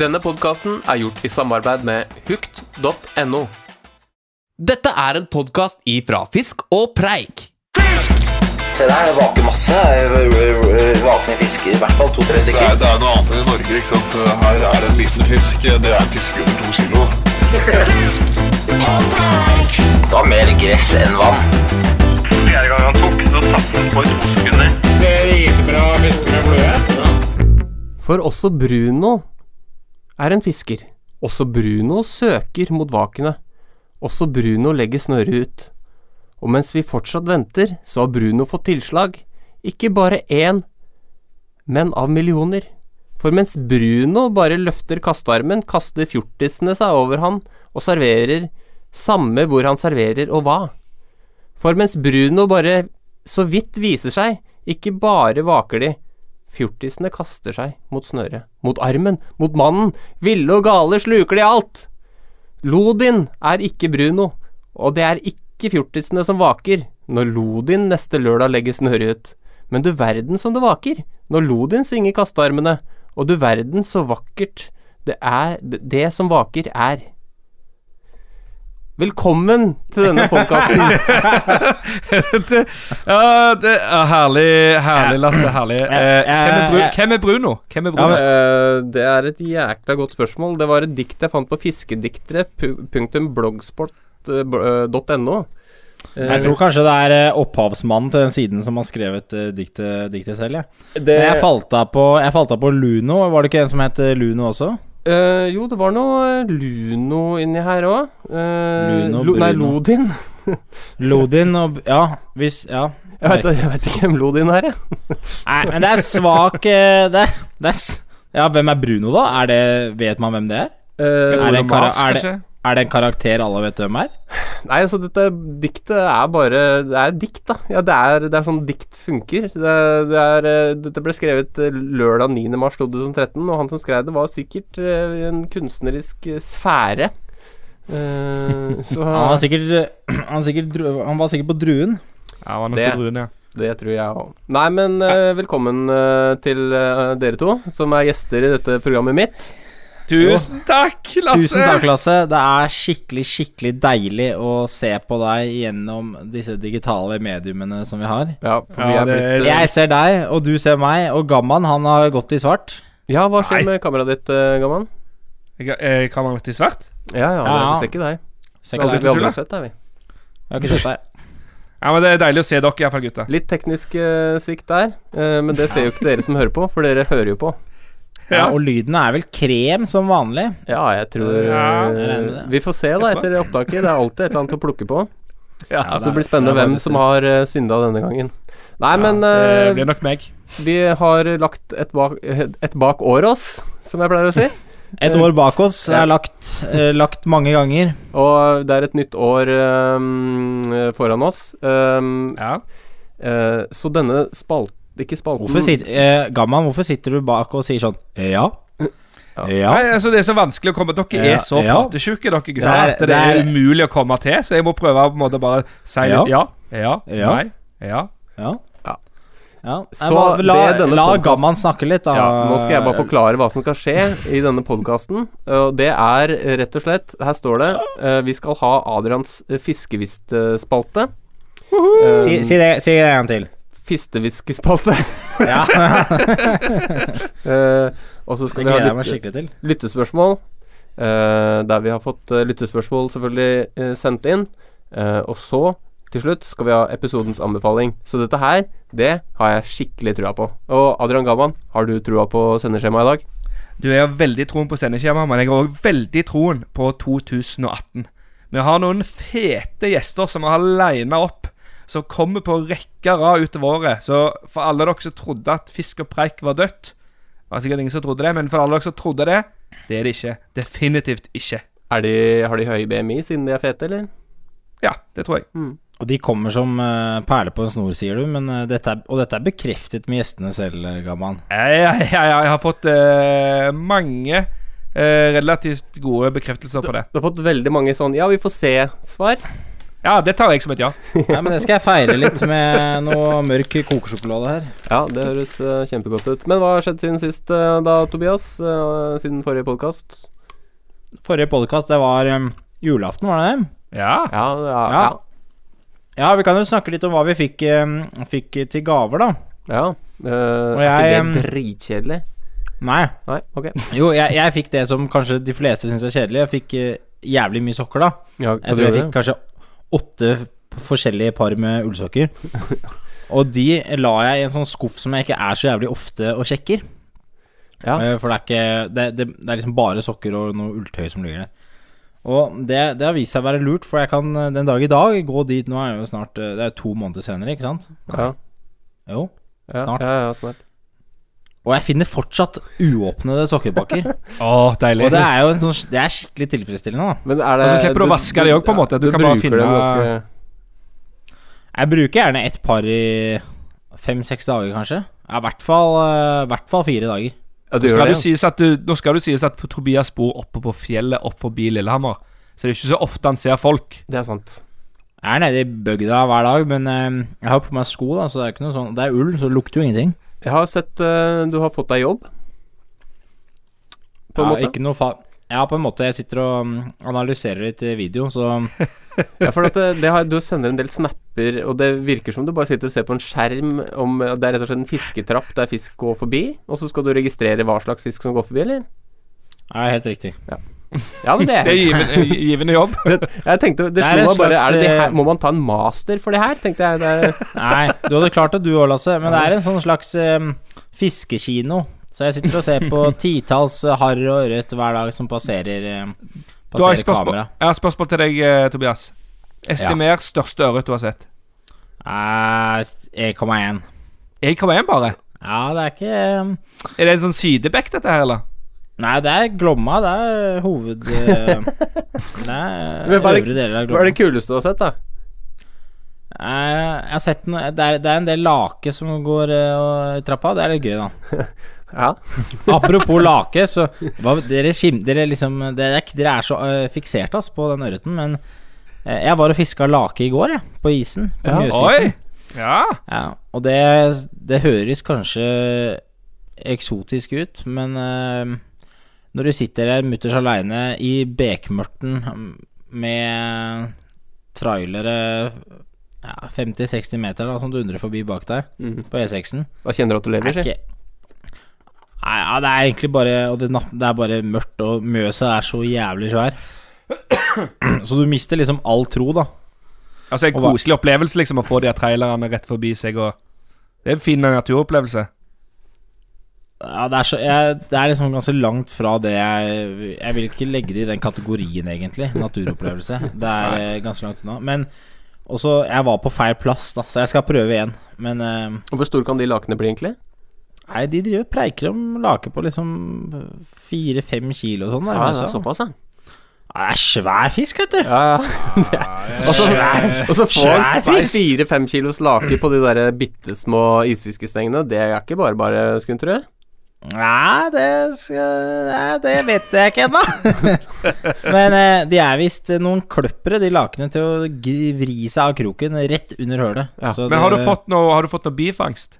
Denne podkasten er gjort i samarbeid med hukt.no. Dette er en podkast ifra Fisk og Preik. Se der, det vaker masse. Vakne fisker, i hvert fall to-tre Det er, det er noe annet enn i Norge. ikke sant? Her er en liten fisk. Det er en fisk under to kilo. Det var mer gress enn vann. Fjerde gang han tok, så satt han på i to sekunder. For også Bruno er en fisker. Også Bruno søker mot vakene. Også Bruno legger snøret ut. Og mens vi fortsatt venter, så har Bruno fått tilslag. Ikke bare én, men av millioner. For mens Bruno bare løfter kastearmen, kaster fjortisene seg over han og serverer, samme hvor han serverer og hva. For mens Bruno bare så vidt viser seg, ikke bare vaker de, fjortisene kaster seg mot snøret, mot armen, mot mannen, ville og gale sluker de alt. Lodin er ikke Bruno, og det er ikke fjortisene som vaker når Lodin neste lørdag legger snøret ut. Men du verden som det vaker når Lodin svinger kastearmene, og du verden så vakkert det er det, som vaker er. Velkommen til denne podkasten. Ja, det er herlig, herlig, Lasse. Herlig. Eh, hvem, er Bru hvem er Bruno? Hvem er Bruno? Eh, det er et jækla godt spørsmål. Det var et dikt jeg fant på fiskediktere.blogsport.no. Jeg tror kanskje det er eh, opphavsmannen til den siden som har skrevet diktet, diktet selv, jeg. det, jeg falt av på, på Luno. Var det ikke en som het eh, Luno også? Eh, Jo, det var noe eh, Luno inni her òg. Uh, lo, nei, Lodin. Lodin og Ja, hvis Ja. Jeg vet, jeg vet ikke hvem Lodin er, jeg. Nei, men det er svak eh, det, det er, Ja, hvem er Bruno, da? Er det, vet man hvem det er? Uh, Er det, en Mars, er, det, kanskje? Er det en karakter alle vet hvem er? Nei, altså dette diktet er bare Det er dikt, da. Ja, det er, det er sånn dikt funker. Det, det er, eh, dette ble skrevet eh, lørdag 9. mars 2013, og han som skrev det, var sikkert eh, i en kunstnerisk eh, sfære. Uh, så Han var sikkert, han sikkert, han var sikkert på Druen. Ja, han var nok Det- på Druen, ja. Det tror jeg òg. Nei, men uh, velkommen uh, til uh, dere to, som er gjester i dette programmet mitt. Tusen takk, Lasse! Tusen takk, Lasse. Det er skikkelig, skikkelig deilig å se på deg gjennom disse digitale mediumene som vi har. Ja, for vi Ja, er blitt eh, Jeg ser deg, og du ser meg, og Gamman han har gått i svart. Ja, hva skjer Nei. med kameraet ditt, uh, Gamman? Eh, gått i svart? Ja, ja, Ja, ja. vi ser ikke deg. Ser ikke deg. vi har aldri sett deg, vi. Jeg har ikke sett deg. Ja, men Det er deilig å se dere, iallfall, gutta. Litt teknisk uh, svikt der, uh, men det ser jo ikke dere som hører på, for dere hører jo på. Ja, og lyden er vel krem som vanlig. Ja, jeg tror Ja, eh. Vi får se da etter opptaket. Det er alltid et eller annet å plukke på. Ja, Så det blir spennende det hvem som har uh, synda denne gangen. Nei, men Det eh, blir nok meg. vi har lagt et bak, et bak år oss, som jeg pleier å si. Et år bak oss er lagt, eh, lagt mange ganger. Og det er et nytt år um, foran oss. Um, Ja. Uh, så denne spalt... Ikke spalten Hvorfor sitter, eh, Gamman, hvorfor sitter du bak og sier sånn Ja? Ja. Ja? Nei, altså Det er så vanskelig å komme Dere Ja, er så ja. pratesjuke, dere gutter, Det er- at det, det er umulig å komme til. Så jeg må prøve å på en måte bare si Ja. litt ja, ja, Ja. nei, ja. Ja. Ja. ja. Så bare, la, la Gamman snakke litt, da. Ja, nå skal jeg bare forklare hva som skal skje i denne podkasten. Det er eh, rett og slett Her står det eh, Vi skal ha Adrians fiskevistspalte. Uh -huh. Si, si, det, si det en gang til. Fisteviskespalte. Ja. uh, og så skal Det vi ha lytte, lyttespørsmål. Uh, der vi har fått uh, lyttespørsmål selvfølgelig sendt inn. Og så, til slutt, skal vi ha episodens anbefaling. Så dette her, det har jeg skikkelig trua på. Og Adrian Gaman, har du trua på sendeskjemaet i dag? Du jeg har veldig troen på sendeskjema, men jeg har òg veldig troen på 2018. Vi har noen fete gjester som har lina opp, som kommer på rekke og rad utover året. Så for alle dere som trodde at Fisk og preik var dødt Det var sikkert ingen som trodde det, men for alle dere som trodde det, det er det ikke. Definitivt ikke. Er de, har de høy BMI siden de er fete, eller? Ja, det tror jeg. Og de kommer som uh, perler på en snor, sier du. Men, uh, dette er, og dette er bekreftet med gjestene selv, eh, Gamman. Jeg, jeg, jeg, jeg har fått uh, mange eh, relativt gode bekreftelser på det. Du har fått veldig mange sånn 'ja, vi får se'-svar. Ja, det tar jeg som et ja. Nei, men det skal jeg feire litt med noe mørk kokesjokolade her. Ja, det høres eh, kjempegodt ut. Men hva har skjedd siden sist, eh, da, Tobias? Eh, siden forrige podkast? Forrige podkast, det var um, julaften, var det det? Ja. Ja, ja, Ja. ja. Vi kan jo snakke litt om hva vi fikk, um, fikk til gaver, da. ja. Eh, er ikke det dritkjedelig? Nei. Nei, okay. Jo, jeg, jeg fikk det som kanskje de fleste syns er kjedelig. Jeg fikk jævlig mye sokker, da. Ja, Jeg tror jeg fikk kanskje åtte forskjellige par med ullsokker. Og de la jeg i en sånn skuff som jeg ikke er så jævlig ofte og sjekker. Ja. Eh, For det er ikke det, det, det er liksom bare sokker og noe ulltøy som ligger der. Og det, det har vist seg å være lurt, for jeg kan eh, den dag i dag gå dit Nå er det jo snart eh, Det er to måneder senere, ikke sant? Ja, Jo. Snart. Ja, ja, snart. Og jeg finner fortsatt uåpnede sokkepakker. oh, deilig. og det er jo en sånn Det er skikkelig tilfredsstillende, da. Men er det Og så slipper du å vaske de òg, på en måte. Du kan bare finne- ganske Jeg bruker gjerne et par i fem-seks dager, kanskje. Ja, i hvert fall, eh, hvert fall fire dager. Ja, du Nå skal, det, det sies at du, nå skal det sies at Tobias bor oppe på fjellet oppe forbi Lillehammer. Så det er ikke så ofte han ser folk. Det er sant. Jeg er nede i bygda hver dag, men eh, jeg har på meg sko, da, så det er ikke noe sånn Det er ull, så det lukter jo ingenting. Jeg har sett uh, du har fått deg jobb. På en ja, måte. Ikke noe fa ja, på en måte. Jeg sitter og mm, analyserer litt video, så Ja, for at det, det har, du sender en del snapper, og det virker som du bare sitter og ser på en skjerm om Det er rett og slett en fisketrapp der fisk går forbi, og så skal du registrere hva slags fisk som går forbi, eller? Ja, helt riktig. Ja, men det Det er givende, givende jobb. Jeg tenkte Det Det slo meg bare slags, er det her, eh, Må man ta en master for det her? Tenkte jeg. Det, Nei, du hadde klart det du òg, Lasse, men det er en sånn slags um, fiskekino. Så jeg sitter og ser på titalls eh, harr og ørret hver dag som passerer, eh, jeg passerer spørsmål, kamera. jeg har spørsmål til deg, eh, Tobias. Estimer største ørret du har sett. Uh, 1,1. 1,1 bare? Ja, det er ikke um, Er det en sånn sidebekk, dette her, eller? Nei, det er Glomma. Det er hoved... eh, Det er øvre deler av hva er det kuleste du har sett, da? Eh, Jeg har sett noe det er, det er en del lake som går eh, i trappa. Det er litt gøy, da. Ja. Apropos lake, så hva, dere, skim, dere, liksom, dere, er, dere er så uh, fiksert ass, på den ørreten, men uh, jeg var og fiska lake i går, jeg, på isen. På Ja, Oi! Ja. Ja, og det, det høres kanskje eksotisk ut, men eh, når du sitter der mutters aleine i bekmørten med trailere ja, 50-60 meter da, som dundrer forbi bak deg Mhm. på E6-en Da kjenner du at du lever, er si. ikke Nei, ja, det er egentlig bare Og det, det er bare mørkt, og Mjøsa er så jævlig svær. Så du mister liksom all tro, da. Altså En koselig opplevelse liksom å få de trailerne rett forbi seg. Og Det er en fin naturopplevelse. Ja, det er, så, jeg, det er liksom ganske langt fra det jeg Jeg vil ikke legge det i den kategorien, egentlig. Naturopplevelse. Det er eh, ganske langt unna. Men også Jeg var på feil plass, da, så jeg skal prøve igjen. Men uh, Hvor store kan de lakene bli, egentlig? nei, de driver preiker om lake på liksom fire-fem kilo og sånn. Ja, det er såpass, ja. Det er svær fisk, vet du. Ja, ja. Og så, og så får du fire-fem kilos lake på de der bitte små isfiskestengene. Det er ikke bare bare, skulle en tro. Nei, det skal Nei, det vet jeg ikke ennå. Men eh, de er visst noen kløppere, de lakene, til å vri seg av kroken rett under hølet. Ja, Så Men har du fått noe, har du fått noe bifangst?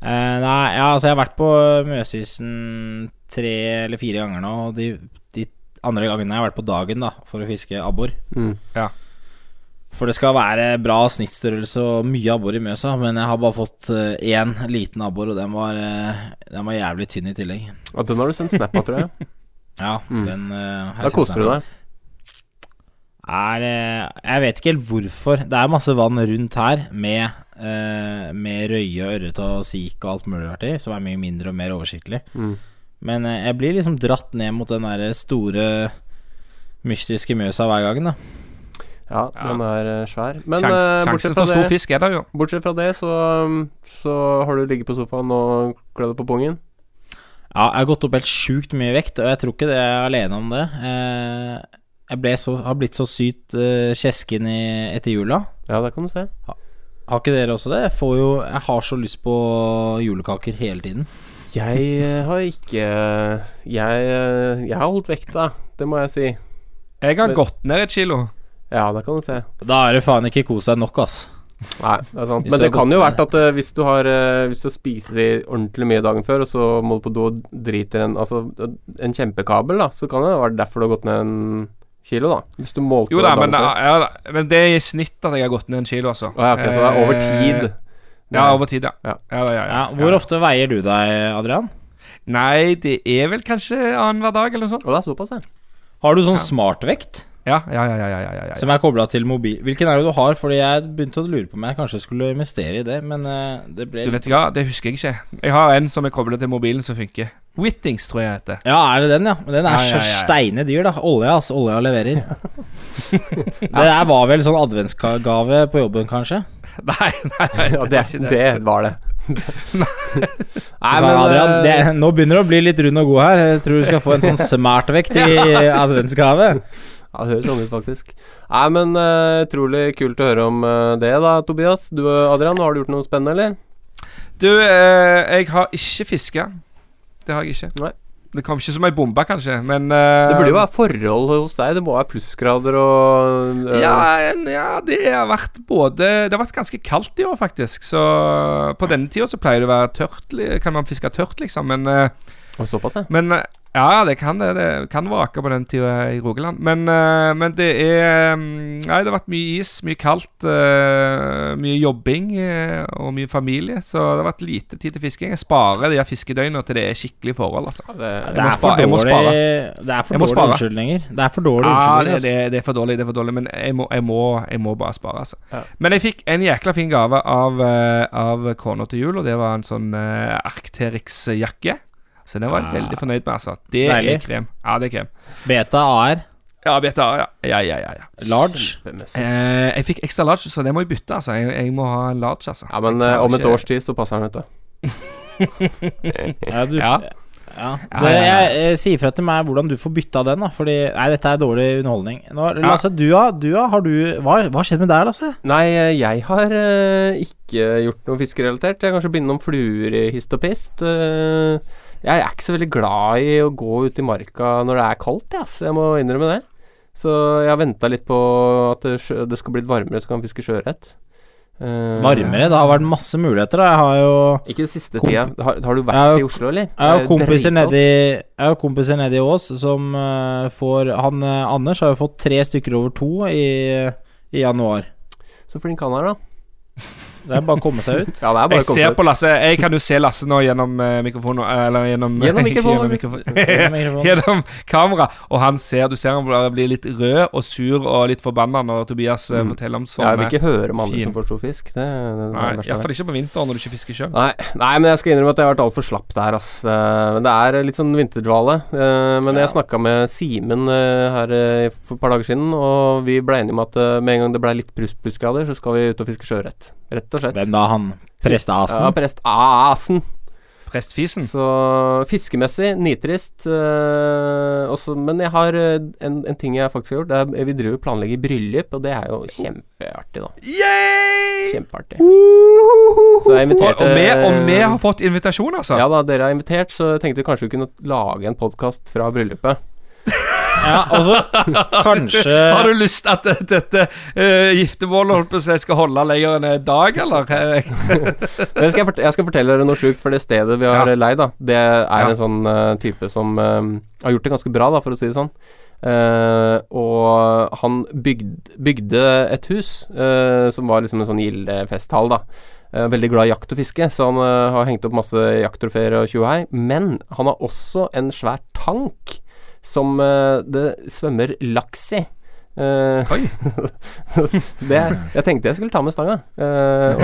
Eh, nei, ja, altså jeg har vært på Mjøsisen tre eller fire ganger nå, og de, de andre gangene har jeg vært på dagen da for å fiske abbor. Mm. Ja. For det skal være bra snittstørrelse og mye abbor i Mjøsa, men jeg har bare fått eh, én liten abbor, og den var, eh, den var jævlig tynn i tillegg. Ja, den har du sendt snap av, tror jeg. Ja, Mm. den eh, Da koser du deg. er eh, Jeg vet ikke helt hvorfor. Det er masse vann rundt her med, eh, med røye, ørret og sik og alt mulig rart i, som er mye mindre og mer oversiktlig. Mm. Men eh, jeg blir liksom dratt ned mot den derre store mystiske Mjøsa hver gang, da. Ja, den er eh, svær. Men Sjans, eh, bortsett, fra det, fisk er det, jo. bortsett fra det, så, så har du ligget på sofaen og klødd på pungen. Ja, jeg har gått opp helt sjukt mye vekt, og jeg tror ikke det er alene om det. Eh, jeg ble så, har blitt så sykt uh, kjesken i, etter jula. Ja, det kan du se. Har ikke dere også det? Jeg, får jo, jeg har så lyst på julekaker hele tiden. Jeg har ikke Jeg, jeg har holdt vekta, det må jeg si. Jeg har Men- gått ned et kilo. Ja, det kan du se. Da er det faen ikke kos deg nok, ass. Nei, det er sant. Men det kan jo vært at uh, hvis du har uh, Hvis du spiser ordentlig mye dagen før, og så må du på do og driter en Altså en kjempekabel, da, så kan det være derfor du har gått ned en kilo, da. Hvis du målte Jo da, dagen men, før. ja, da, men det er i snitt at jeg har gått ned en kilo, altså. Å ja, ok, så det er over Eh, tid. Ja, over tid, ja. Ja. Ja, ja, ja, Ja, hvor ofte veier du deg, Adrian? Nei, det er vel kanskje annenhver dag, eller noe sånt. Og det er såpass, ja. Har du sånn smartvekt Ja, ja, ja. ja, ja, ja, ja, ja. som er kobla til mobil? Hvilken er det du har? Fordi jeg begynte å lure på om jeg kanskje skulle investere i det, men eh, det ble Du vet hva, det husker jeg ikke. Jeg har en som er koblet til mobilen som funker. Whittings, tror jeg det heter. Ja, er det den, ja? Den er Ja, ja, så steine dyr, da. Olja, altså. Olja leverer. det der var vel sånn adventsgave på jobben, kanskje? Nei, nei, nei Ja, det, var det var det. Nei, Men, Adrian, eh, det, nå begynner det å bli litt rund og god her. Jeg tror du skal få en sånn smartvekt i adventsgave. Ja, det høres sånn ut, faktisk. Nei, men uh, utrolig kult å høre om uh, det, da, Tobias. Du, Adrian, har du gjort noe spennende, eller? Du, uh, jeg har ikke fiska. Det har jeg ikke. Nei. Det kom ikke som ei bombe, kanskje, men eh, Det burde jo være forhold hos deg. Det må være plussgrader og eh, ja, ja, det har vært både Det har vært ganske kaldt i år, faktisk. Så på denne tida så pleier det å være tørt. Kan man fiske tørt, liksom. Men, eh, og Såpass, ja. men eh, ja, det kan det. Det kan vake på den tida i Rogaland. Men, eh, men det er mm, Nei, det har vært mye is, mye kaldt, eh, mye jobbing og mye familie. Så det har vært lite tid til fisking. Jeg sparer de her fiskedøgna til det er skikkelig forhold, altså. Det, er jeg dårlig. Det er for dårlig dårlige unnskyldninger. Det er for dårlige Ja, det, det, det er for dårlig, det er for dårlig men jeg må, jeg må, jeg må bare spare, altså. Ja. Men jeg fikk en jækla fin gave av, av kona til jul, og det var en sånn uh, Arcterix-jakke. Så den var jeg Ah. veldig fornøyd med, altså. Det Deilig. er krem. Ja, det er krem. Beta AR. Ja, beta AR, Ja, ja, ja. ja. Large. Eh, jeg fikk ekstra large, så det må jeg bytte, altså. Jeg, jeg må ha en large, altså. Ja, men eh, om et års tid så passer den, vet du. Ja, du, Ja. ja. Det, ja, ja. jeg, jeg, sier fra til meg hvordan du får bytta den, da. Fordi Nei, dette er dårlig underholdning. Nå, Lasse, du, ja, du, har du Hva har skjedd med deg, Lasse? Nei, eh, jeg har uh, ikke gjort noe fiskerelatert. Jeg har kanskje bindet noen fluer i hist og pist. Eh, jeg er ikke så veldig glad i å gå ut i marka når det er kaldt, jeg, så Jeg må innrømme det. Så jeg har venta litt på at det, skal bli litt varmere, så kan vi fiske sjøørret. Uh, Varmere? Det har vært masse muligheter. Jeg har jo Ikke den siste tida. Har, har du vært har- i Oslo, eller? jeg har er kompiser nedi Jeg har kompiser nedi Ås som uh, får Han uh, Anders har jo fått tre stykker over to i, i januar. Så flink han er, da. Det er bare å komme seg ut. Ja, det er bare Jeg å komme ser seg ut. på Lasse Jeg kan jo se Lasse nå gjennom uh, mikrofonen Eller gjennom Gjennom mikrofonen. gjennom mikrofon- Gjennom kamera. Og han ser Du ser han bare blir litt rød og sur og litt forbanna når Tobias eh, Mm. forteller om Ja, jeg vil ikke høre om andre fin. som får stor fisk. Det, det, det er Nei, det verste jeg vet. iallfall ikke på vinteren når du ikke fisker sjøl. Nei, nei, men jeg skal innrømme at jeg har vært altfor slapp der, ass. Eh, Men det er litt sånn vinterdvale. Eh, Men jeg snakka med Simen eh, her eh, for et par dager siden, og vi ble enige om at eh, med en gang det ble litt pluss plussgrader, så skal vi ut og fiske sjøørret. Rett og slett. Hvem da? Han Prestasen? Ja, prestasen. Prestfisen. Så fiskemessig nitrist. Øh, også, men jeg har eh, en, en ting jeg faktisk har gjort. Det er, vi driver og planlegger bryllup, og det er jo kjempeartig, da. Kjempeartig. Så jeg inviterte og, vi, og vi har fått invitasjon, altså. Ja da, dere har invitert, så jeg tenkte kanskje vi kunne lage en podkast fra bryllupet. Ja, og kanskje Har du lyst at dette uh, giftermålet holdt på å si skal holde lenger enn en dag, eller? jeg, skal jeg, fort jeg skal fortelle dere noe sjukt, for det stedet vi har Ja. leid, da, det er Ja. en sånn uh, type som uh, har gjort det ganske bra, da, for å si det sånn. Uh, og han bygde, bygde et hus uh, som var liksom en sånn gildefesthall, da. Uh, veldig glad i jakt og fiske, så han har hengt opp masse jakttrofeer og tjohei. Men han har også en svær tank som eh, det svømmer laks i. Oi det, jeg tenkte jeg skulle ta med stanga. Uh,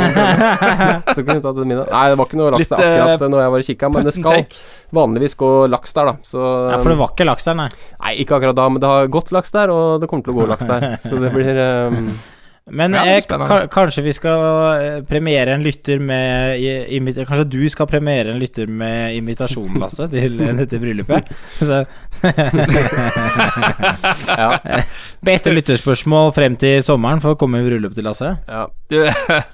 så kunne tatt middag. Nei, det var ikke noe laks Litt, der akkurat når jeg var og kikka, men det skal take. vanligvis gå laks der, da. Så Ja, for det var ikke laks der, nei. Nei, ikke akkurat da, men det har gått laks der, og det kommer til å gå laks der. Så det blir um, Men Ja, eh, ka- kanskje vi skal eh, premiere en lytter med Kanskje du skal premiere en lytter med invitasjon, Lasse, til eh, dette bryllupet? Så, Ja. Beste lytterspørsmål frem til sommeren for å komme i bryllup til Lasse? ja. Du,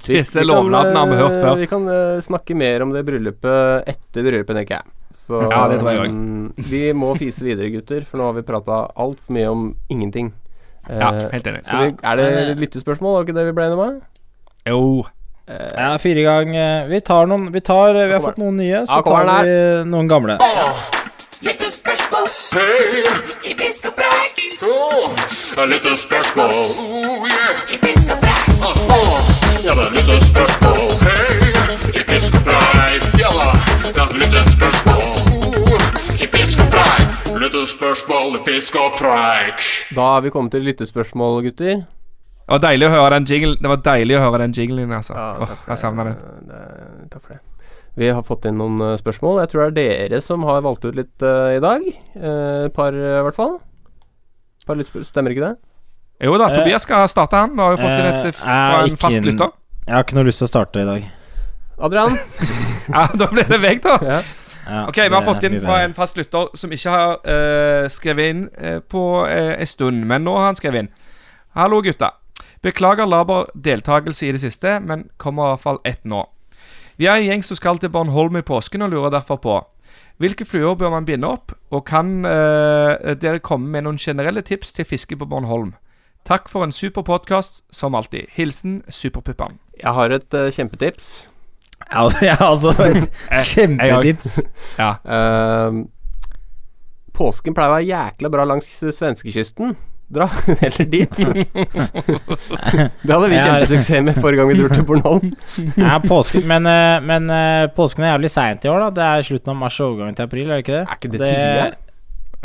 disse lovnadene har vi hørt eh, før. Vi kan eh, snakke mer om det bryllupet etter bryllupet, tenker jeg. Så Ja, det tror jeg um, vi må fise videre, gutter, for nå har vi prata altfor mye om ingenting. Ja, Eh, helt enig. så vi, er det eh, lyttespørsmål, var det ikke det vi ble enige om? Jo. Ja, fire gang. eh, Vi tar noen Vi, tar, vi har fått noen nye, så tar vi noen gamle. Åh, litt spørsmål. Oh, yeah. Åh, ja, det er litt spørsmål. Hei, i fisk og preik. Ja da, det Litt fisk og preik. Da er vi kommet til lyttespørsmål, gutter. Det var deilig å høre den jinglen Det var deilig å høre den jinglen, altså. Åh, jeg savner den. Det- Takk for det. Vi har fått inn noen eh, spørsmål. Jeg tror det er dere som har valgt ut litt uh, i dag. Et uh, par, eh, i hvert fall. Par lyttespørsmål. Stemmer ikke det? Jo da, Eh, Tobias skal starte, han. Vi har jo fått inn et eh, fra en fast lytter. Jeg har ikke noe lyst til å starte i dag. Adrian? Ja, da ble det vekk, da. Ja. Ja, Ok, Vi har fått inn fra en fast lytter som ikke har uh, skrevet inn uh, på uh, en stund, men nå har han skrevet inn. Hallo, gutta. Beklager laber deltakelse i det siste, men kommer i hvert fall ett nå. Vi er en gjeng som skal til Bornholm i påsken og lurer derfor på hvilke fluer bør man binde opp, og kan eh, dere komme med noen generelle tips til fiske på Bornholm? Takk for en super podkast, som alltid. Hilsen Superpuppan. Jeg har et kjempetips. Ja, det er altså et kjempetips. Ja. Uh, påsken pleier å være jækla bra langs eh, svenskekysten. Dra heller dit. det hadde vi kjempesuksess med forrige gang vi dro til Bornholm. Ja, påsken, men, eh, men eh, påsken er jævlig seint i år, da. Det er slutten av mars og overgangen til april, er det ikke det? Er ikke det tidlig?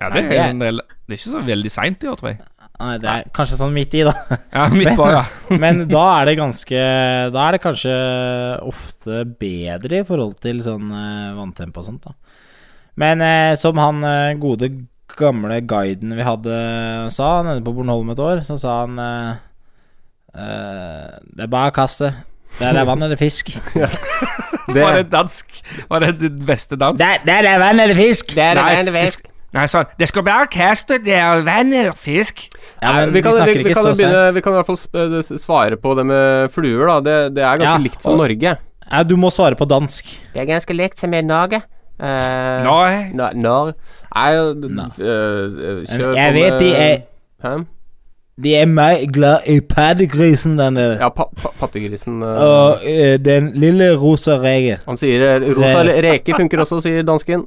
Ja, det, det er er- en del, det er ikke så veldig seint i år, tror jeg. Nei, det er kanskje sånn midt i, da. Ja, midt på, ja. Men da er det ganske Da er det kanskje ofte bedre i forhold til sånn uh, vanntempo og sånt, da. Men uh, som han uh, gode gamle guiden vi hadde sa nede på Bornholm et år, så sa han Det er bare å kaste. Der er vann eller fisk. Det, Var det dansk? Var det den beste dansk? Der, der er vann eller fisk! det er Nei, eller fisk. Nei, sånn Det skal bare kaste, det er vann eller fisk. Ja, men vi, kan, vi, vi, vi, kan begynne, vi kan i hvert fall svare på det med fluer, da. Det, det er ganske Ja, likt som og- Norge. Ja, du må svare på dansk. Det er ganske likt som i Norge. Uh, Nei. Når Nei, Nå. øh, kjør Jeg på vet med- de er Hæ? De er mer glad i paddegrisen der nede. Ja, pa, pa, pattegrisen Uh, Og uh, den lille rosa rege. Han sier øh, rosa Re- reke funker også, sier dansken.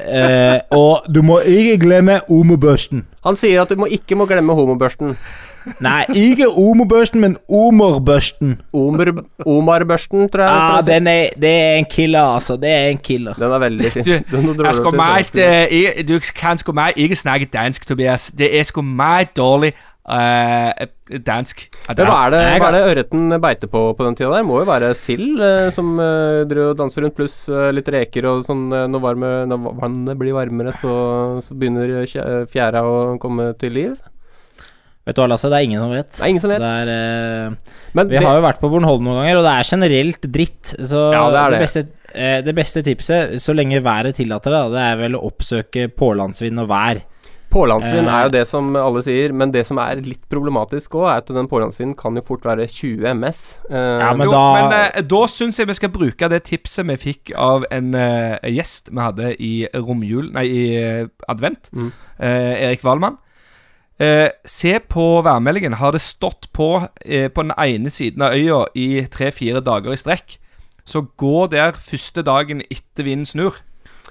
Uh, og du må ikke glemme homobørsten. Han sier at du må, ikke må glemme homobørsten. Nei, ikke homobørsten, men omorbørsten. Omer, Omar-børsten, tror jeg. Ah, si. den er, det er en killer, altså. Det er en killer. Den er veldig fin. Du, Jeg du eh, du kan sgu meg ikke snakke dansk, Tobias. Det er sgu meg dårlig eh, dansk. Men hva er, det, hva er det ørreten beiter på på den tida der? Må jo være sild uh, som uh, driver og danser rundt, pluss litt reker og sånn. når, varme, når vannet blir varmere, så, så begynner fjæra å komme til liv. Vet du hva, Lasse? Det er ingen som vet. Det er ingen som vet. Det er, Men vi det, har jo vært på Bornholm noen ganger, og det er generelt dritt. Så Ja, det er det. beste, det beste tipset, så lenge været tillater det, det er vel å oppsøke pålandsvind og vær. Pålandsvind eh, er jo det som alle sier, men det som er litt problematisk òg, er at den pålandsvinden kan jo fort være 20 MS. Eh, Ja, men jo, da- men eh, da syns jeg vi skal bruke det tipset vi fikk av en eh, gjest vi hadde i romjul Nei, i eh, advent. Mm. Eh, Erik Wahlmann. Eh, se på værmeldingen. Har det stått på på den ene siden av øya i tre-fire dager i strekk, så gå der første dagen etter vinden snur.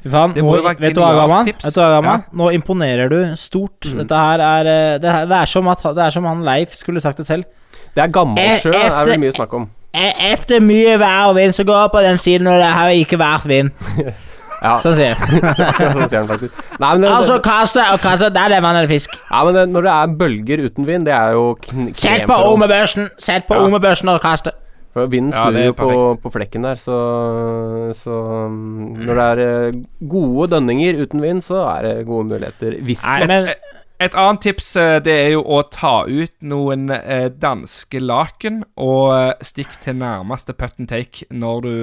Fy faen, nå, vet du hva, Gaman? Vet du hva, Gaman? Ja. Nå imponerer du stort. Dette her er eh, det, her- det, er som at, det er som han Leif skulle sagt det selv. Det er Gammalsjø, Eh, er efter- det mye snakk om. E- Efter mye vær og vind, så går jeg på den siden, og det har ikke vært vind. Ja, Sånn sier sånn sier han faktisk. Nei, men det, Altså, kaste og kaste, der er det vann eller fisk. ja, men det, når det er bølger uten vind, det er jo kn Sett på ormebørsen! sett på Ja. ormebørsen og kaste. For Vinden snur jo på, på flekken der, så, så mm, Når det er eh, gode dønninger uten vind, så er det gode muligheter. Hvis Nei, men Et annet tips eh, det er jo å ta ut noen eh, danske laken og stikk til nærmeste put and take når du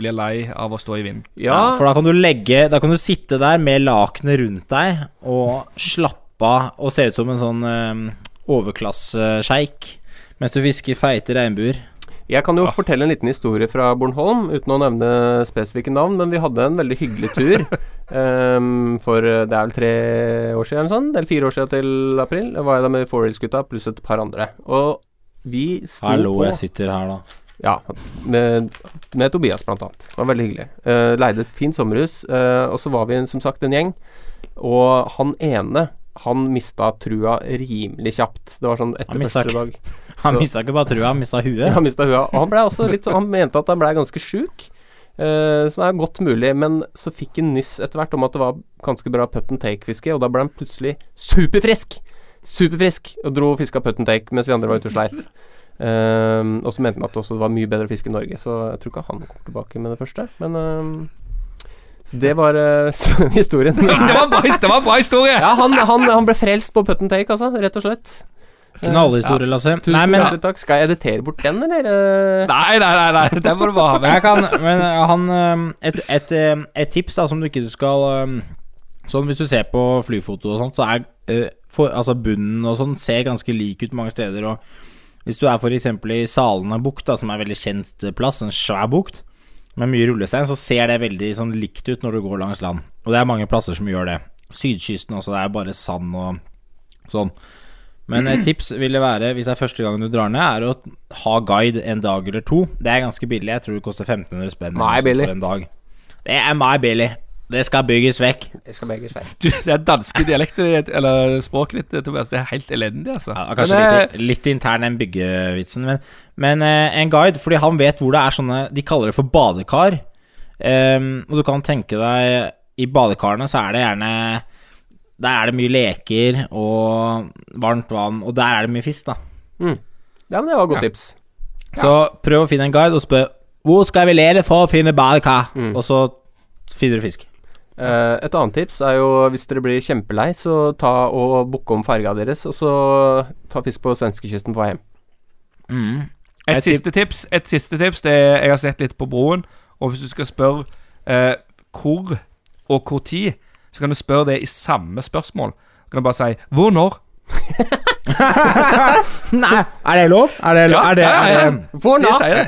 blir lei av å stå i vind. Ja, For da kan du legge Da kan du sitte der med lakenet rundt deg og slappe av og se ut som en sånn um, overklassesjeik mens du fisker feite regnbuer. Jeg kan jo fortelle en liten historie fra Bornholm, uten å nevne spesifikke navn, men vi hadde en veldig hyggelig tur um, for eh, det er vel tre år siden, sånn, eller fire år siden til april. Da var jeg der med Four-Wheels-gutta pluss et par andre. Og vi sto Hallo, på jeg sitter her, da. Ja, med, med Tobias blant annet. Det var veldig hyggelig. Uh, leide et fint sommerhus, uh, og så var vi som sagt en gjeng. Og han ene, han mista trua rimelig kjapt. Det var sånn etter første dag. Han mista ikke bare trua, han mista huet. Han mista huet. Og han ble også litt Han mente at han ble ganske sjuk. Uh, så det er godt mulig, men så fikk han nyss etter hvert om at det var ganske bra put and take-fiske, og da ble han plutselig superfrisk! Superfrisk! Og dro og fiska put and take mens vi andre var ute og sleit. Uh, og så mente han at det også var mye bedre å fiske i Norge, så jeg tror ikke han kommer tilbake med det første. Men uh, Så det var eh, historien. Det var en bra, det var en bra historie! Ja, han, han, han ble frelst på put and take, altså, rett og slett. Knallhistorie, Lasse. Tusen Nei, men hjertelig takk. Skal jeg editere bort den, eller? eh? Nei, nei, nei, nei, den må du bare ha med. Jeg kan Men uh, han um, et, et, um, et tips da som du ikke skal Sånn hvis du ser på flyfoto og sånt, så er for, altså bunnen og sånn ser ganske lik ut mange steder. Og hvis du er f.eks. i Salene bukt, som er en veldig kjent plass, en svær bukt med mye rullestein, så ser det veldig sånn likt ut når du går langs land. Og det er mange plasser som gjør det. Sydkysten også, det er bare sand og sånn. Men et tips ville være, hvis det er første gang du drar ned, er å ha guide en dag eller to. Det er ganske billig. Jeg tror det koster 1500 spenn for en dag. Det er meg billig. Det skal bygges vekk. Det skal bygges vekk Du, det er danske dialekter, eller språket ditt, Tobias. Det er helt elendig, altså. Ja, kanskje Men, litt, litt intern den byggevitsen, men, men eh, en guide, fordi han vet hvor det er sånne De kaller det for badekar. Um, og du kan tenke deg I badekarene så er det gjerne Der er det mye leker og varmt vann, og der er det mye fisk, da. Ja, men det var et godt tips. Så prøv å finne en guide og spør Hvor skal vi lede for å finne badekar? Mm. Og så finner du fisk. Eh, et annet tips er jo hvis dere blir kjempelei, så ta og booke om farga deres, og så ta fisk på svenskekysten på vei hjem. Mm. Et et, siste tips Et siste tips Det er Jeg har sett litt på broen, og hvis du skal spørre eh, hvor og hvor tid, så kan du spørre det i samme spørsmål. Du kan bare si 'hvor når'? Nei, er det lov? Er det, Ja, er det, er det, Hvor når? nå? det.